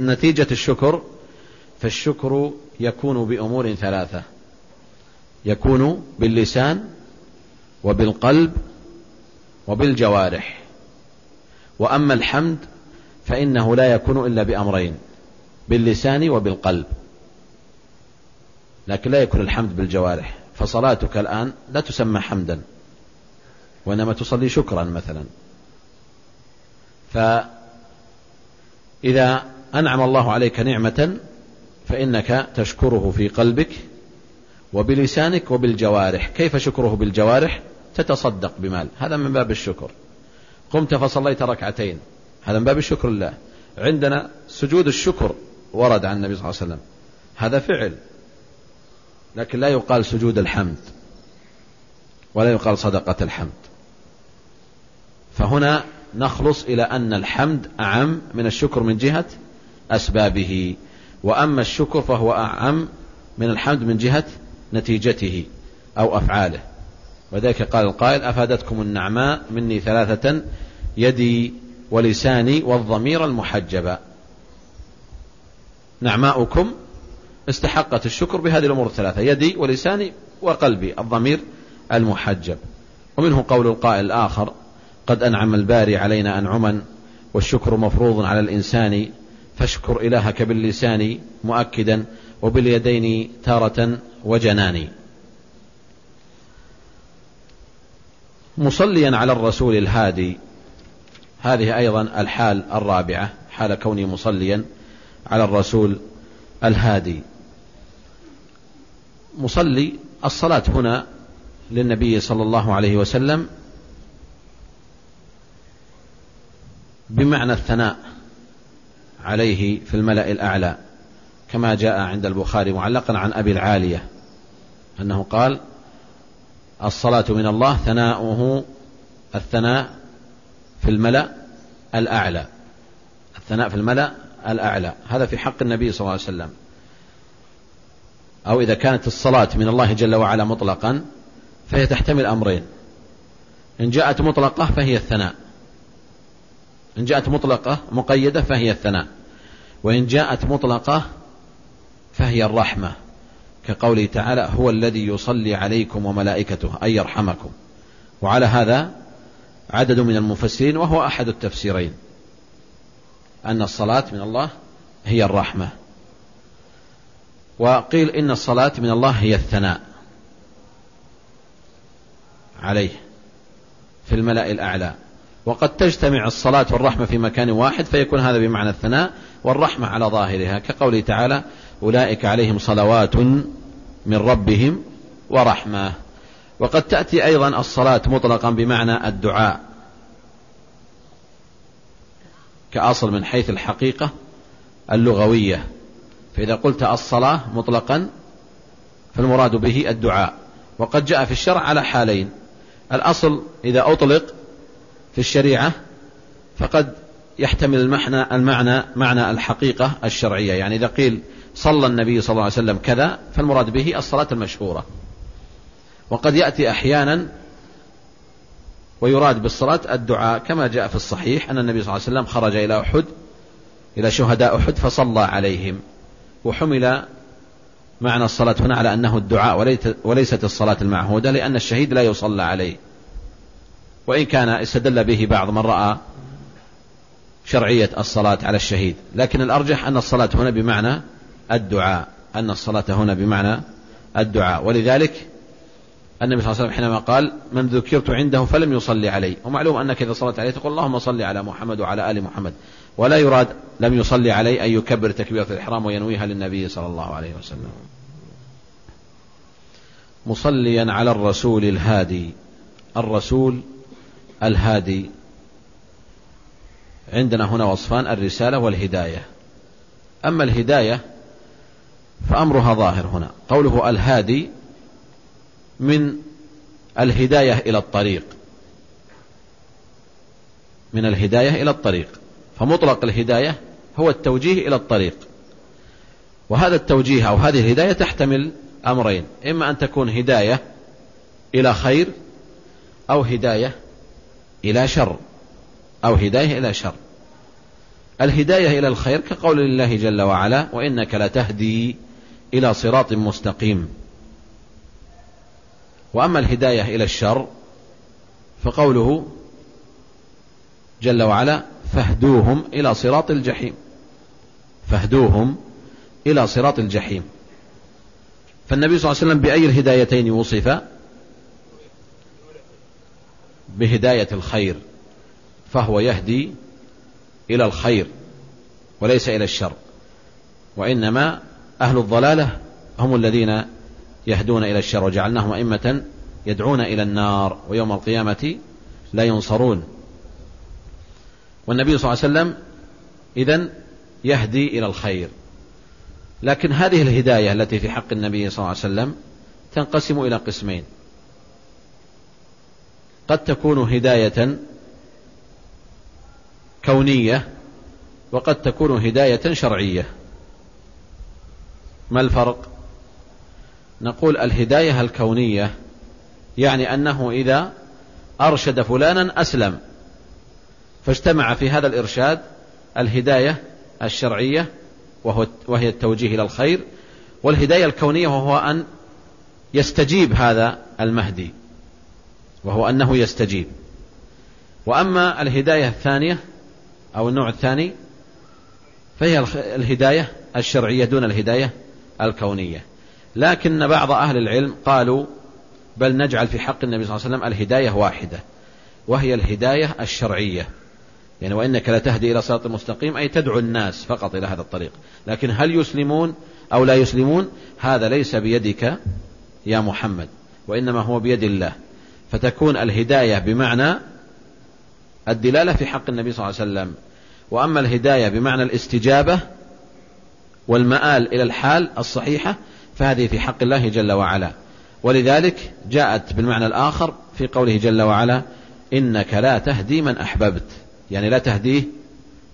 نتيجة الشكر فالشكر يكون بأمور ثلاثة. يكون باللسان وبالقلب وبالجوارح. وأما الحمد فإنه لا يكون إلا بأمرين باللسان وبالقلب. لكن لا يكون الحمد بالجوارح. فصلاتك الآن لا تسمى حمدا وإنما تصلي شكرا مثلا. فإذا أنعم الله عليك نعمة فإنك تشكره في قلبك وبلسانك وبالجوارح. كيف شكره بالجوارح؟ تتصدق بمال. هذا من باب الشكر. قمت فصليت ركعتين. هذا من باب الشكر لله عندنا سجود الشكر ورد عن النبي صلى الله عليه وسلم. هذا فعل. لكن لا يقال سجود الحمد. ولا يقال صدقة الحمد. فهنا نخلص إلى أن الحمد أعم من الشكر من جهة أسبابه. وأما الشكر فهو أعم من الحمد من جهة نتيجته أو أفعاله. وذلك قال القائل أفادتكم النعماء مني ثلاثة يدي ولساني والضمير المحجبة. نعماؤكم استحقت الشكر بهذه الأمور الثلاثة يدي ولساني وقلبي الضمير المحجب. ومنه قول القائل الآخر قد أنعم الباري علينا أنعما والشكر مفروض على الإنسان فاشكر إلهك باللسان مؤكدا وباليدين تارة وجنان. مصليا على الرسول الهادي هذه أيضا الحال الرابعة حال كوني مصليا على الرسول الهادي. مصلي الصلاة هنا للنبي صلى الله عليه وسلم بمعنى الثناء عليه في الملأ الأعلى كما جاء عند البخاري معلقا عن أبي العالية أنه قال الصلاة من الله ثناؤه الثناء في الملأ الأعلى الثناء في الملأ الأعلى هذا في حق النبي صلى الله عليه وسلم. أو إذا كانت الصلاة من الله جل وعلا مطلقا فهي تحتمل أمرين إن جاءت مطلقة فهي الثناء. إن جاءت مطلقة مقيدة فهي الثناء. وإن جاءت مطلقة فهي الرحمة. كقوله تعالى هو الذي يصلي عليكم وملائكته أي يرحمكم. وعلى هذا عدد من المفسرين وهو أحد التفسيرين. أن الصلاة من الله هي الرحمة. وقيل إن الصلاة من الله هي الثناء عليه في الملأ الأعلى. وقد تجتمع الصلاة والرحمة في مكان واحد فيكون هذا بمعنى الثناء والرحمة على ظاهرها. كقوله تعالى أولئك عليهم صلوات من ربهم ورحمة. وقد تأتي أيضا الصلاة مطلقا بمعنى الدعاء كأصل من حيث الحقيقة اللغوية. فإذا قلت الصلاة مطلقا فالمراد به الدعاء. وقد جاء في الشرع على حالين. الأصل إذا أطلق في الشريعة فقد يحتمل المعنى المعنى معنى الحقيقة الشرعية. يعني إذا قيل صلى النبي صلى الله عليه وسلم كذا فالمراد به الصلاة المشهورة. وقد يأتي أحيانا ويراد بالصلاة الدعاء كما جاء في الصحيح أن النبي صلى الله عليه وسلم خرج إلى أحد إلى شهداء أحد فصلى عليهم. وحمل معنى الصلاة هنا على أنه الدعاء وليست الصلاة المعهودة لأن الشهيد لا يصلى عليه. وإن كان استدل به بعض من رأى شرعية الصلاة على الشهيد. لكن الأرجح أن الصلاة هنا بمعنى الدعاء. أن الصلاة هنا بمعنى الدعاء. ولذلك النبي صلى الله عليه وسلم حينما قال من ذكرت عنده فلم يصلي علي ومعلوم أنك إذا صلت عليه تقول اللهم صل على محمد وعلى آل محمد ولا يراد لم يصلي عليه أن يكبر تكبيرة الإحرام وينويها للنبي صلى الله عليه وسلم. مصليا على الرسول الهادي. الرسول الهادي. عندنا هنا وصفان الرسالة والهداية. أما الهداية فأمرها ظاهر هنا. قوله الهادي من الهداية إلى الطريق. من الهداية إلى الطريق. فمطلق الهداية هو التوجيه إلى الطريق. وهذا التوجيه أو هذه الهداية تحتمل أمرين. إما أن تكون هداية إلى خير أو هداية إلى شر أو هداية إلى شر. الهداية إلى الخير كقول الله جل وعلا وإنك لتهدي إلى صراط مستقيم. وأما الهداية إلى الشر فقوله جل وعلا فاهدوهم إلى صراط الجحيم. فاهدوهم إلى صراط الجحيم. فالنبي صلى الله عليه وسلم بأي الهدايتين وصف؟ بهداية الخير فهو يهدي إلى الخير وليس إلى الشر. وإنما أهل الضلالة هم الذين يهدون إلى الشر وجعلناهم أئمة يدعون إلى النار ويوم القيامة لا ينصرون. والنبي صلى الله عليه وسلم إذن يهدي إلى الخير. لكن هذه الهداية التي في حق النبي صلى الله عليه وسلم تنقسم إلى قسمين. قد تكون هداية كونية وقد تكون هداية شرعية. ما الفرق؟ نقول الهداية الكونية يعني أنه إذا أرشد فلانا أسلم فاجتمع في هذا الإرشاد الهداية الشرعية وهي التوجيه إلى الخير والهداية الكونية وهو أن يستجيب هذا المهدي. وهو أنه يستجيب. وأما الهداية الثانية أو النوع الثاني فهي الهداية الشرعية دون الهداية الكونية. لكن بعض أهل العلم قالوا بل نجعل في حق النبي صلى الله عليه وسلم الهداية واحدة وهي الهداية الشرعية. يعني وإنك لتهدي إلى صراط المستقيم أي تدعو الناس فقط إلى هذا الطريق. لكن هل يسلمون أو لا يسلمون؟ هذا ليس بيدك يا محمد وإنما هو بيد الله. فتكون الهداية بمعنى الدلالة في حق النبي صلى الله عليه وسلم. وأما الهداية بمعنى الاستجابة والمآل إلى الحال الصحيحة فهذه في حق الله جل وعلا. ولذلك جاءت بالمعنى الآخر في قوله جل وعلا إنك لا تهدي من أحببت. يعني لا تهديه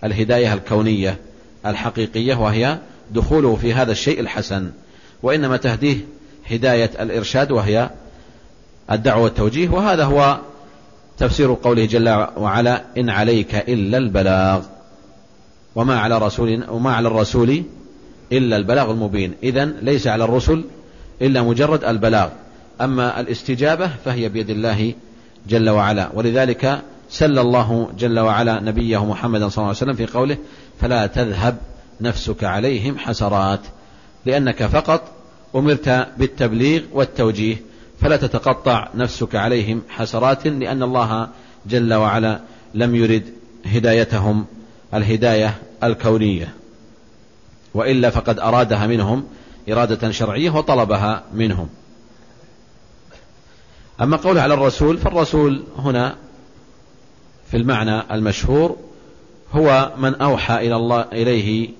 الهداية الكونية الحقيقية وهي دخوله في هذا الشيء الحسن. وإنما تهديه هداية الإرشاد وهي الدعوة والتوجيه وهذا هو تفسير قوله جل وعلا إن عليك إلا البلاغ. وما على رسول وما على الرسول إلا البلاغ المبين. إذا ليس على الرسل إلا مجرد البلاغ. أما الاستجابة فهي بيد الله جل وعلا. ولذلك سل الله جل وعلا نبيه محمدا صلى الله عليه وسلم في قوله فلا تذهب نفسك عليهم حسرات لأنك فقط أمرت بالتبليغ والتوجيه. فلا تتقطع نفسك عليهم حسرات لأن الله جل وعلا لم يرد هدايتهم الهداية الكونية. وإلا فقد أرادها منهم إرادة شرعية وطلبها منهم. أما قول على الرسول فالرسول هنا في المعنى المشهور هو من أوحى إلى الله إليه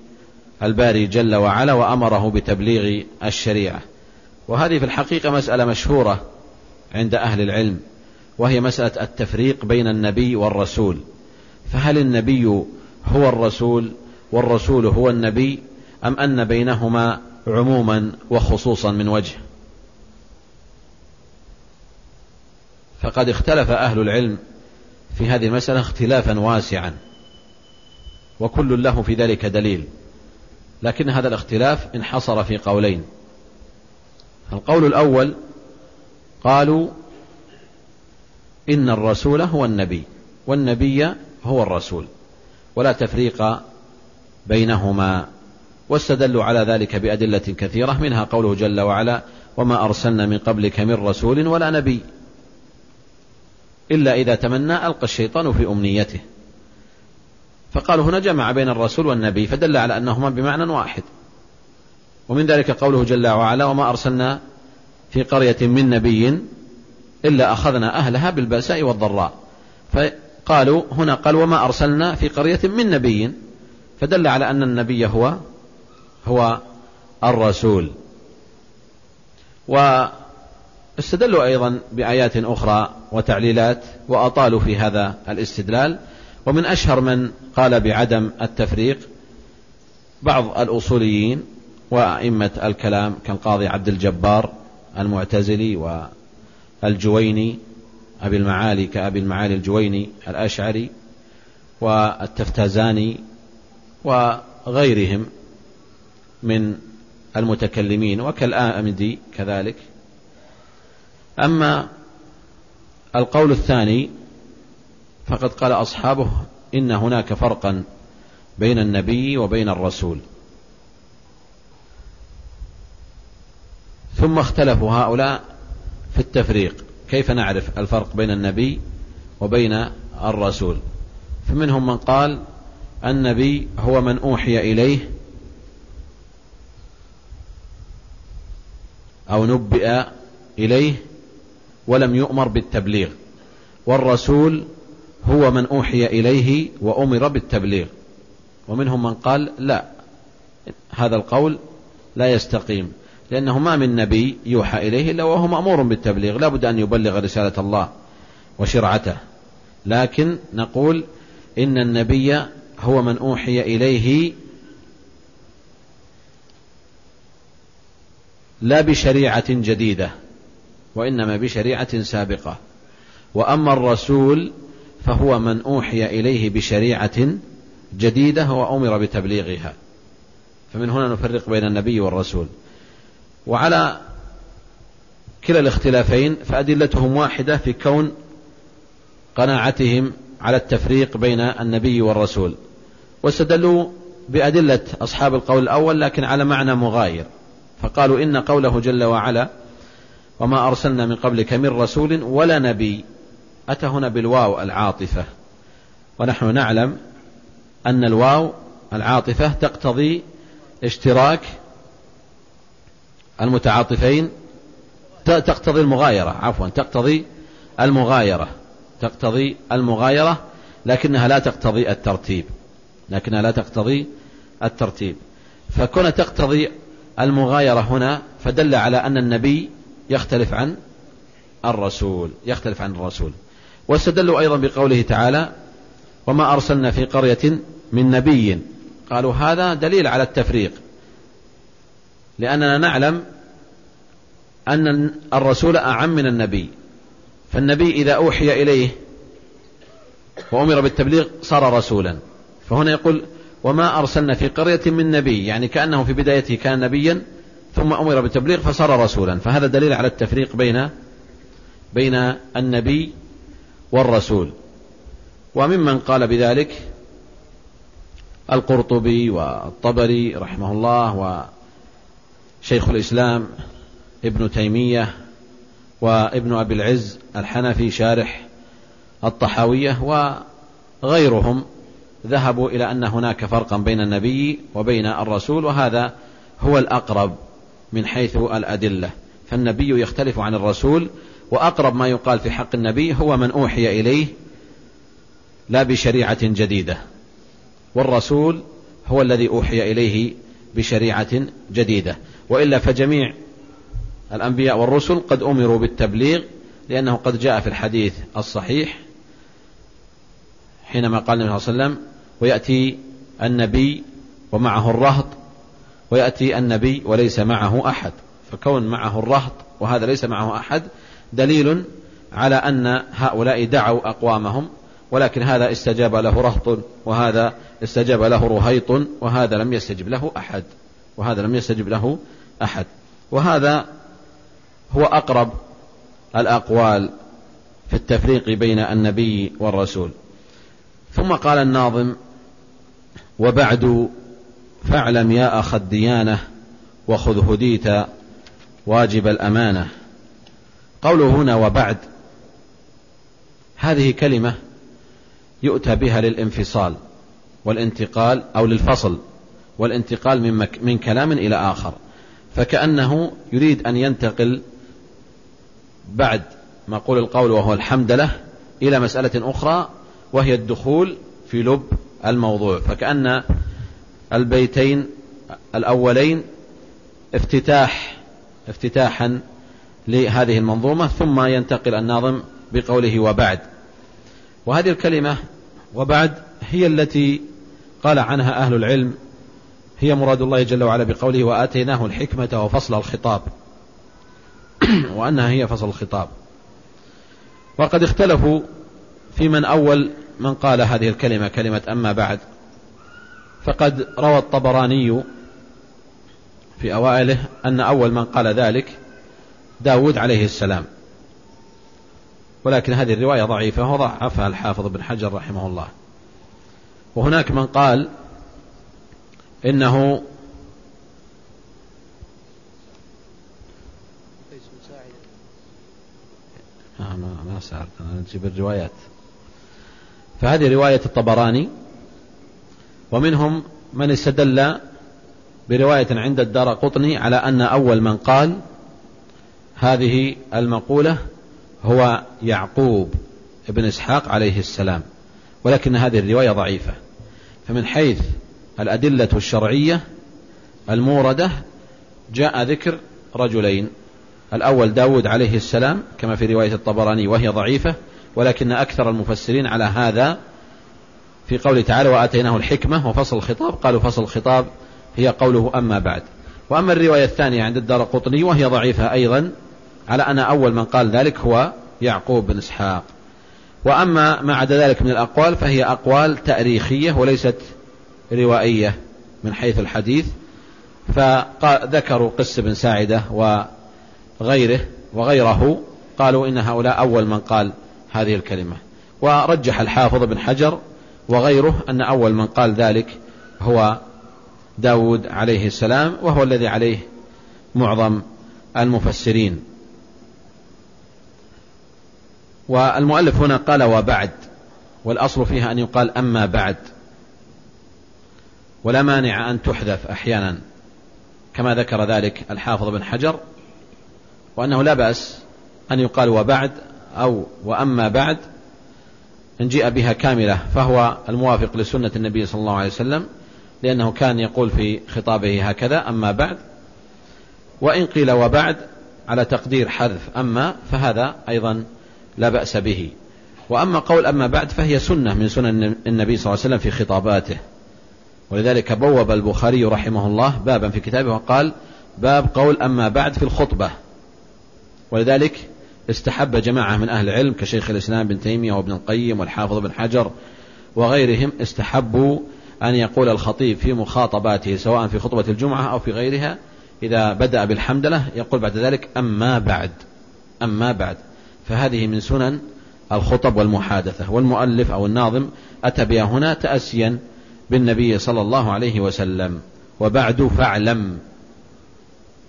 الباري جل وعلا وأمره بتبليغ الشريعة. وهذه في الحقيقة مسألة مشهورة عند أهل العلم وهي مسألة التفريق بين النبي والرسول. فهل النبي هو الرسول والرسول هو النبي أم أن بينهما عموما وخصوصا من وجه؟ فقد اختلف أهل العلم في هذه المسألة اختلافا واسعا وكل له في ذلك دليل. لكن هذا الاختلاف انحصر في قولين. القول الأول قالوا إن الرسول هو النبي والنبي هو الرسول ولا تفريق بينهما واستدلوا على ذلك بأدلة كثيرة منها قوله جل وعلا وما أرسلنا من قبلك من رسول ولا نبي إلا إذا تمنى ألقى الشيطان في أمنيته فقالوا هنا جمع بين الرسول والنبي فدل على أنهما بمعنى واحد ومن ذلك قوله جل وعلا وما أرسلنا في قرية من نبي إلا أخذنا أهلها بالبأساء والضراء. فقالوا هنا قال وما أرسلنا في قرية من نبي. فدل على أن النبي هو هو الرسول. واستدلوا أيضا بآيات أخرى وتعليلات وأطالوا في هذا الاستدلال. ومن أشهر من قال بعدم التفريق بعض الأصوليين وأئمة الكلام كالقاضي عبد الجبار المعتزلي الجويني أبي المعالي كأبي المعالي الجويني الأشعري والتفتازاني وغيرهم من المتكلمين وكالآمدي كذلك. أما القول الثاني فقد قال أصحابه إن هناك فرقا بين النبي وبين الرسول. ثم اختلفوا هؤلاء في التفريق. كيف نعرف الفرق بين النبي وبين الرسول؟ فمنهم من قال النبي هو من أوحي إليه أو نبئ إليه ولم يؤمر بالتبليغ والرسول هو من أوحي إليه وأمر بالتبليغ. ومنهم من قال لا هذا القول لا يستقيم. لأنه ما من نبي يوحى إليه إلا وهو مأمور بالتبليغ لا بد أن يبلغ رسالة الله وشرعته. لكن نقول إن النبي هو من أوحي إليه لا بشريعة جديدة وإنما بشريعة سابقة. وأما الرسول فهو من أوحي إليه بشريعة جديدة وأمر بتبليغها. فمن هنا نفرق بين النبي والرسول. وعلى كلا الاختلافين فأدلتهم واحدة في كون قناعتهم على التفريق بين النبي والرسول. واستدلوا بأدلة أصحاب القول الأول لكن على معنى مغاير. فقالوا إن قوله جل وعلا وما أرسلنا من قبلك من رسول ولا نبي أتى هنا بالواو العاطفة. ونحن نعلم أن الواو العاطفة تقتضي اشتراك المتعاطفين تقتضي المغايرة عفوا تقتضي المغايرة تقتضي المغايرة لكنها لا تقتضي الترتيب لكنها لا تقتضي الترتيب. فكون تقتضي المغايرة هنا فدل على أن النبي يختلف عن الرسول يختلف عن الرسول. واستدلوا أيضا بقوله تعالى وما أرسلنا في قرية من نبي قالوا هذا دليل على التفريق. لأننا نعلم أن الرسول أعم من النبي. فالنبي إذا أوحي إليه وأمر بالتبليغ صار رسولا. فهنا يقول وما أرسلنا في قرية من نبي يعني كأنه في بدايته كان نبيا ثم أمر بالتبليغ فصار رسولا. فهذا دليل على التفريق بين بين النبي والرسول. وممن قال بذلك القرطبي والطبري رحمه الله وشيخ الإسلام ابن تيمية وابن أبي العز الحنفي شارح الطحاوية وغيرهم ذهبوا إلى أن هناك فرقا بين النبي وبين الرسول وهذا هو الأقرب من حيث الأدلة. فالنبي يختلف عن الرسول وأقرب ما يقال في حق النبي هو من أوحي إليه لا بشريعة جديدة. والرسول هو الذي أوحي إليه بشريعة جديدة. وإلا فجميع الأنبياء والرسل قد أمروا بالتبليغ لأنه قد جاء في الحديث الصحيح حينما قال النبي صلى الله عليه وسلم ويأتي النبي ومعه الرهط ويأتي النبي وليس معه أحد. فكون معه الرهط وهذا ليس معه أحد دليل على أن هؤلاء دعوا أقوامهم ولكن هذا استجاب له رهط وهذا استجاب له رهيط وهذا لم يستجب له أحد وهذا لم يستجب له أحد. وهذا هو أقرب الأقوال في التفريق بين النبي والرسول. ثم قال الناظم وبعد فاعلم يا أخ الديانة وخذ هديت واجب الأمانة. قوله هنا وبعد هذه كلمة يؤتى بها للانفصال والانتقال أو للفصل والانتقال من, مك من كلام إلى آخر. فكأنه يريد أن ينتقل بعد ما قول القول وهو الحمد له إلى مسألة أخرى وهي الدخول في لب الموضوع. فكأن البيتين الأولين افتتاح افتتاحا لهذه المنظومة ثم ينتقل الناظم بقوله وبعد. وهذه الكلمة وبعد هي التي قال عنها أهل العلم هي مراد الله جل وعلا بقوله وآتيناه الحكمة وفصل الخطاب. وأنها هي فصل الخطاب. وقد اختلفوا في من أول من قال هذه الكلمة كلمة أما بعد. فقد روى الطبراني في أوائله أن أول من قال ذلك داود عليه السلام. ولكن هذه الرواية ضعيفة وضعفها الحافظ بن حجر رحمه الله. وهناك من قال إنه آه، ما ما سألت أنا نجيب الروايات. فهذه رواية الطبراني ومنهم من استدل برواية عند الدار قطني على أن أول من قال هذه المقولة هو يعقوب ابن إسحاق عليه السلام ولكن هذه الرواية ضعيفة. فمن حيث الأدلة الشرعية الموردة جاء ذكر رجلين. الأول داود عليه السلام كما في رواية الطبراني وهي ضعيفة ولكن أكثر المفسرين على هذا في قوله تعالى وآتيناه الحكمة وفصل الخطاب قالوا فصل الخطاب هي قوله أما بعد. وأما الرواية الثانية عند الدار قطني وهي ضعيفة أيضا على أن أول من قال ذلك هو يعقوب بن إسحاق. وأما ما عدا ذلك من الأقوال فهي أقوال تاريخية وليست روائية من حيث الحديث فذكروا قس بن ساعدة وغيره وغيره قالوا إن هؤلاء أول من قال هذه الكلمة. ورجح الحافظ بن حجر وغيره أن أول من قال ذلك هو داود عليه السلام وهو الذي عليه معظم المفسرين. والمؤلف هنا قال وبعد والأصل فيها أن يقال أما بعد. ولا مانع أن تحذف أحيانا كما ذكر ذلك الحافظ بن حجر وأنه لا بأس أن يقال وبعد أو وأما بعد إن جيء بها كاملة فهو الموافق لسنة النبي صلى الله عليه وسلم لأنه كان يقول في خطابه هكذا أما بعد وإن قيل وبعد على تقدير حذف أما فهذا أيضا لا بأس به. وأما قول أما بعد فهي سنة من سنن النبي صلى الله عليه وسلم في خطاباته. ولذلك بوب البخاري رحمه الله بابا في كتابه وقال باب قول أما بعد في الخطبة. ولذلك استحب جماعة من أهل العلم كشيخ الإسلام بن تيمية وابن القيم والحافظ بن حجر وغيرهم استحبوا أن يقول الخطيب في مخاطباته سواء في خطبة الجمعة أو في غيرها إذا بدأ بالحمدلة يقول بعد ذلك أما بعد أما بعد. فهذه من سنن الخطب والمحادثة والمؤلف أو الناظم أتى بها هنا تأسيا بالنبي صلى الله عليه وسلم. وبعد فاعلم.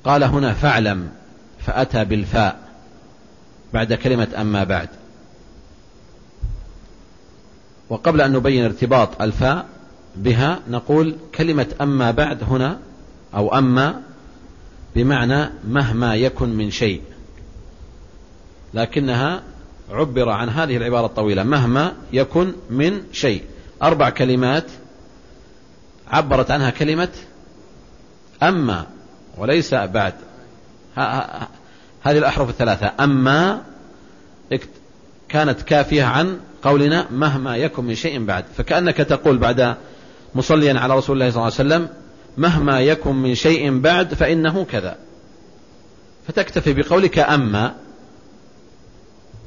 قال هنا فاعلم فأتى بالفاء بعد كلمة أما بعد. وقبل أن نبين ارتباط الفاء بها نقول كلمة أما بعد هنا أو أما بمعنى مهما يكن من شيء. لكنها عبر عن هذه العبارة الطويلة مهما يكن من شيء. أربع كلمات عبرت عنها كلمة أما وليس بعد. هذه الأحرف الثلاثة. أما كانت كافية عن قولنا مهما يكن من شيء بعد. فكأنك تقول بعد مصليا على رسول الله صلى الله عليه وسلم مهما يكن من شيء بعد فإنه كذا. فتكتفي بقولك أما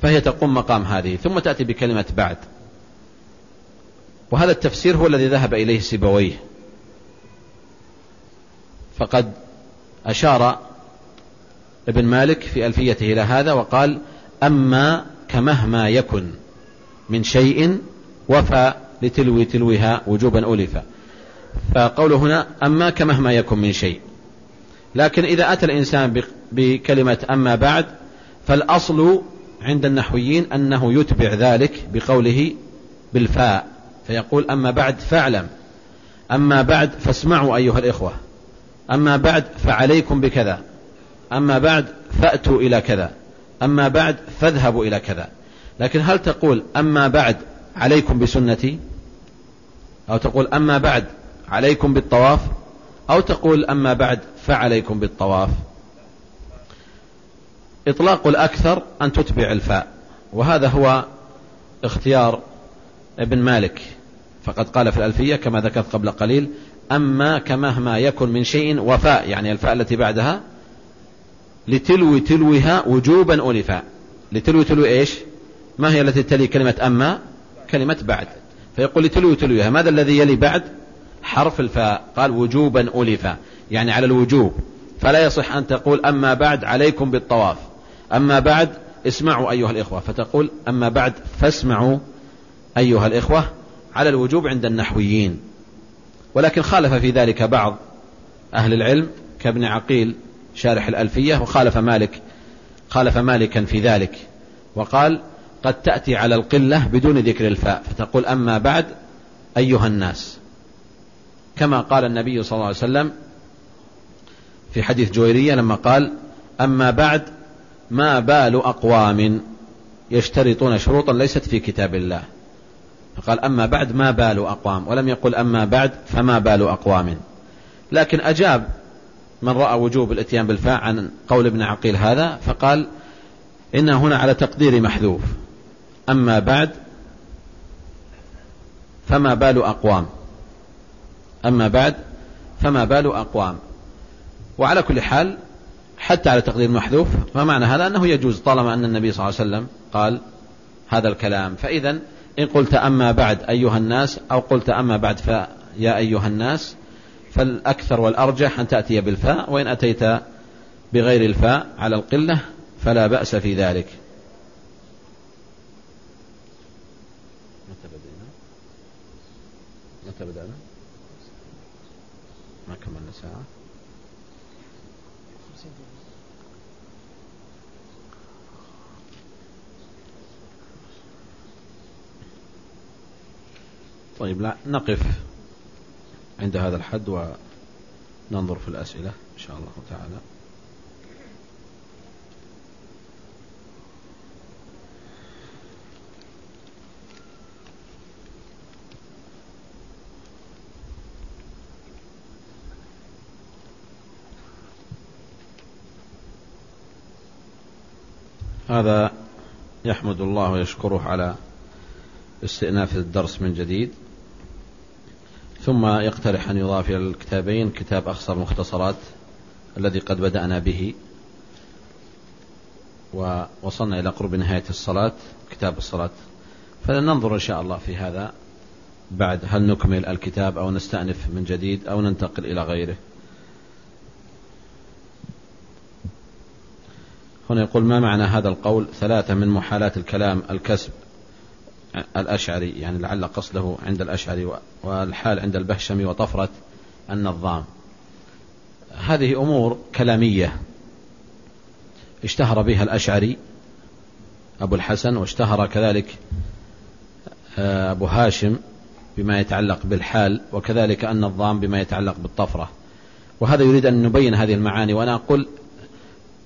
فهي تقوم مقام هذه. ثم تأتي بكلمة بعد. وهذا التفسير هو الذي ذهب إليه سيبويه. فقد أشار ابن مالك في ألفيته إلى هذا وقال أما كمهما يكن من شيء وفى لتلوي تلوها وجوبا ألفا فقوله هنا أما كمهما يكن من شيء. لكن إذا أتى الإنسان بكلمة أما بعد فالأصل عند النحويين أنه يتبع ذلك بقوله بالفاء فيقول أما بعد فاعلم. أما بعد فاسمعوا أيها الإخوة. أما بعد فعليكم بكذا. أما بعد فأتوا إلى كذا. أما بعد فاذهبوا إلى كذا. لكن هل تقول أما بعد عليكم بسنتي؟ أو تقول أما بعد عليكم بالطواف؟ أو تقول أما بعد فعليكم بالطواف؟ إطلاق الأكثر أن تتبع الفاء. وهذا هو اختيار ابن مالك. فقد قال في الألفية كما ذكرت قبل قليل أما كمهما يكن من شيء وفاء يعني الفاء التي بعدها لتلو تلوها وجوبا ألفا لتلو تلو إيش؟ ما هي التي تلي كلمة أما؟ كلمة بعد. فيقول لتلو تلوها ماذا الذي يلي بعد؟ حرف الفاء. قال وجوبا ألف. يعني على الوجوب. فلا يصح أن تقول أما بعد عليكم بالطواف. أما بعد اسمعوا أيها الإخوة. فتقول أما بعد فاسمعوا أيها الإخوة على الوجوب عند النحويين. ولكن خالف في ذلك بعض أهل العلم كابن عقيل شارح الألفية وخالف مالك خالف مالكا في ذلك وقال قد تأتي على القلة بدون ذكر الفاء فتقول أما بعد أيها الناس. كما قال النبي صلى الله عليه وسلم في حديث جويرية لما قال أما بعد ما بال أقوام يشترطون شروطا ليست في كتاب الله. فقال أما بعد ما بال أقوام؟ ولم يقل أما بعد فما بال أقوام. لكن أجاب من رأى وجوب الإتيان بالفاء عن قول ابن عقيل هذا فقال إن هنا على تقدير محذوف. أما بعد فما بال أقوام. أما بعد فما بال أقوام. وعلى كل حال حتى على تقدير محذوف فمعنى هذا أنه يجوز طالما أن النبي صلى الله عليه وسلم قال هذا الكلام. فإذا إن قلت أما بعد أيها الناس أو قلت أما بعد فيا أيها الناس فالأكثر والأرجح أن تأتي بالفاء وإن أتيت بغير الفاء على القلة فلا بأس في ذلك متى بدأنا متى بدأنا ما كملنا ساعة طيب لا نقف عند هذا الحد وننظر في الأسئلة إن شاء الله تعالى. هذا يحمد الله ويشكره على استئناف الدرس من جديد. ثم يقترح أن يضاف إلى الكتابين كتاب أخصر مختصرات الذي قد بدأنا به. ووصلنا إلى قرب نهاية الصلاة كتاب الصلاة. فلننظر إن شاء الله في هذا بعد. هل نكمل الكتاب أو نستأنف من جديد أو ننتقل إلى غيره؟ هنا يقول ما معنى هذا القول؟ ثلاثة من محالات الكلام الكسب الأشعري يعني لعل قصده عند الأشعري والحال عند البهشمي وطفرة النظام. هذه أمور كلامية اشتهر بها الأشعري أبو الحسن واشتهر كذلك آه، أبو هاشم بما يتعلق بالحال وكذلك النظام بما يتعلق بالطفرة. وهذا يريد أن نبين هذه المعاني وأنا أقول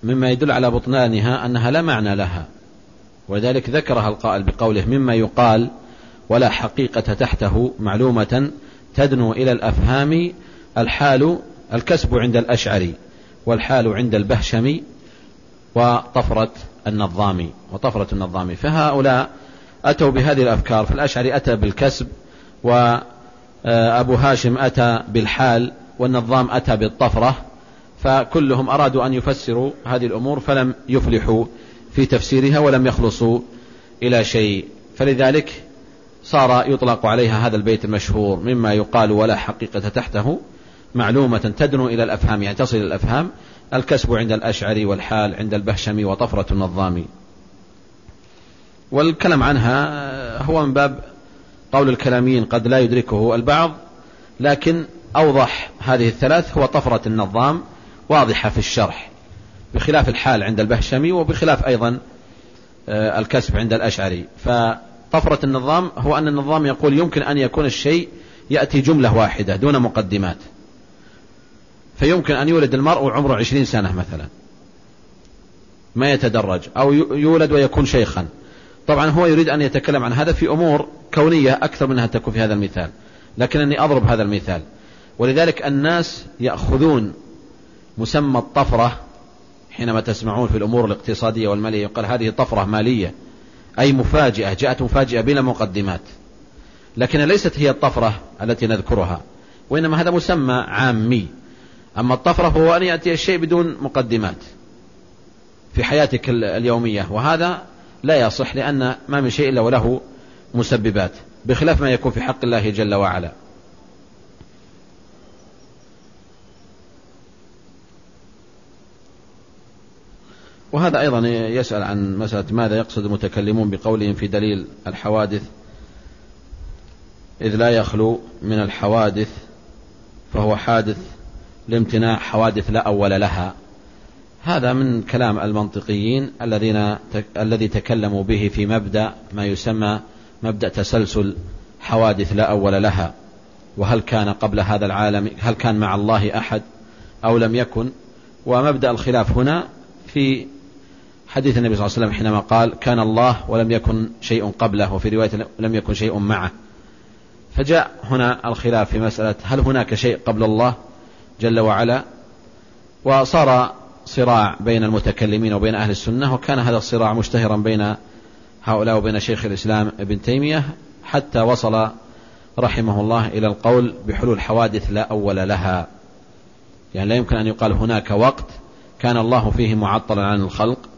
مما يدل على بطلانها أنها لا معنى لها. ولذلك ذكرها القائل بقوله مما يقال ولا حقيقة تحته معلومة تدنو إلى الأفهام الحال الكسب عند الأشعري والحال عند البهشمي وطفرة النظامي وطفرة النظامي. فهؤلاء أتوا بهذه الأفكار. فالأشعري أتى بالكسب وأبو هاشم أتى بالحال والنظام أتى بالطفرة فكلهم أرادوا أن يفسروا هذه الأمور فلم يفلحوا. في تفسيرها ولم يخلصوا إلى شيء. فلذلك صار يطلق عليها هذا البيت المشهور مما يقال ولا حقيقة تحته معلومة تدنو إلى الأفهام يعني تصل إلى الأفهام. الكسب عند الأشعري والحال عند البهشمي وطفرة النظامي. والكلام عنها هو من باب قول الكلاميين قد لا يدركه البعض لكن أوضح هذه الثلاث هو طفرة النظام واضحة في الشرح. بخلاف الحال عند البهشمي وبخلاف أيضا آه، الكسب عند الأشعري. فطفرة النظام هو أن النظام يقول يمكن أن يكون الشيء يأتي جملة واحدة دون مقدمات. فيمكن أن يولد المرء وعمره عشرين سنة مثلا. ما يتدرج. أو يولد ويكون شيخا. طبعا هو يريد أن يتكلم عن هذا في أمور كونية أكثر منها تكون في هذا المثال. لكنني أضرب هذا المثال. ولذلك الناس يأخذون مسمى الطفرة حينما تسمعون في الأمور الاقتصادية والمالية يقال هذه طفرة مالية. أي مفاجئة جاءت مفاجئة بلا مقدمات. لكن ليست هي الطفرة التي نذكرها وإنما هذا مسمى عامي. أما الطفرة هو أن يأتي الشيء بدون مقدمات في حياتك اليومية. وهذا لا يصح لأن ما من شيء إلا وله مسببات بخلاف ما يكون في حق الله جل وعلا. وهذا أيضا يسأل عن مسألة ماذا يقصد المتكلمون بقولهم في دليل الحوادث إذ لا يخلو من الحوادث فهو حادث لامتناع حوادث لا أول لها. هذا من كلام المنطقيين الذين الذي تكلموا به في مبدأ ما يسمى مبدأ تسلسل حوادث لا أول لها. وهل كان قبل هذا العالم هل كان مع الله أحد أو لم يكن؟ ومبدأ الخلاف هنا في حديث النبي صلى الله عليه وسلم حينما قال كان الله ولم يكن شيء قبله وفي رواية لم يكن شيء معه. فجاء هنا الخلاف في مسألة هل هناك شيء قبل الله جل وعلا؟ وصار صراع بين المتكلمين وبين أهل السنة وكان هذا الصراع مشتهرا بين هؤلاء وبين شيخ الإسلام ابن تيمية حتى وصل رحمه الله إلى القول بحلول حوادث لا أول لها. يعني لا يمكن أن يقال هناك وقت كان الله فيه معطلا عن الخلق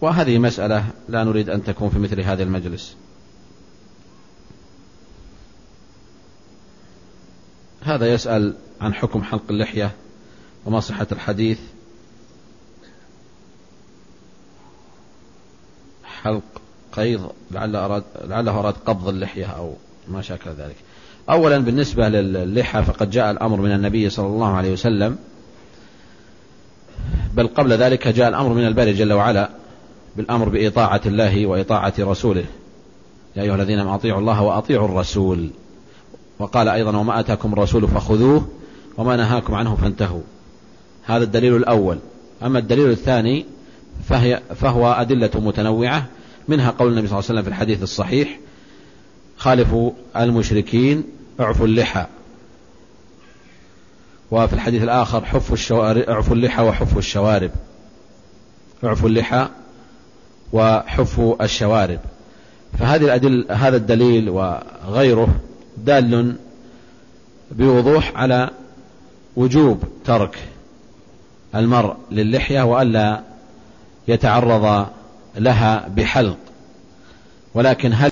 وهذه مسألة لا نريد أن تكون في مثل هذا المجلس. هذا يسأل عن حكم حلق اللحية وما صحة الحديث. حلق قيض لعل أراد لعله أراد قبض اللحية أو ما شاكل ذلك. أولا بالنسبة للحى فقد جاء الأمر من النبي صلى الله عليه وسلم. بل قبل ذلك جاء الأمر من الباري جل وعلا. بالأمر بإطاعة الله وإطاعة رسوله. يا أيها الذين أطيعوا الله وأطيعوا الرسول. وقال أيضا وما أتاكم الرسول فخذوه وما نهاكم عنه فانتهوا. هذا الدليل الأول. أما الدليل الثاني فهي فهو أدلة متنوعة. منها قول النبي صلى الله عليه وسلم في الحديث الصحيح خالفوا المشركين أعفوا اللحى. وفي الحديث الآخر حفوا الشوارب أعفوا اللحى وحفوا الشوارب. أعفوا اللحى وحفوا الشوارب. فهذه الأدل هذا الدليل وغيره دال بوضوح على وجوب ترك المرء للحية وألا يتعرض لها بحلق. ولكن هل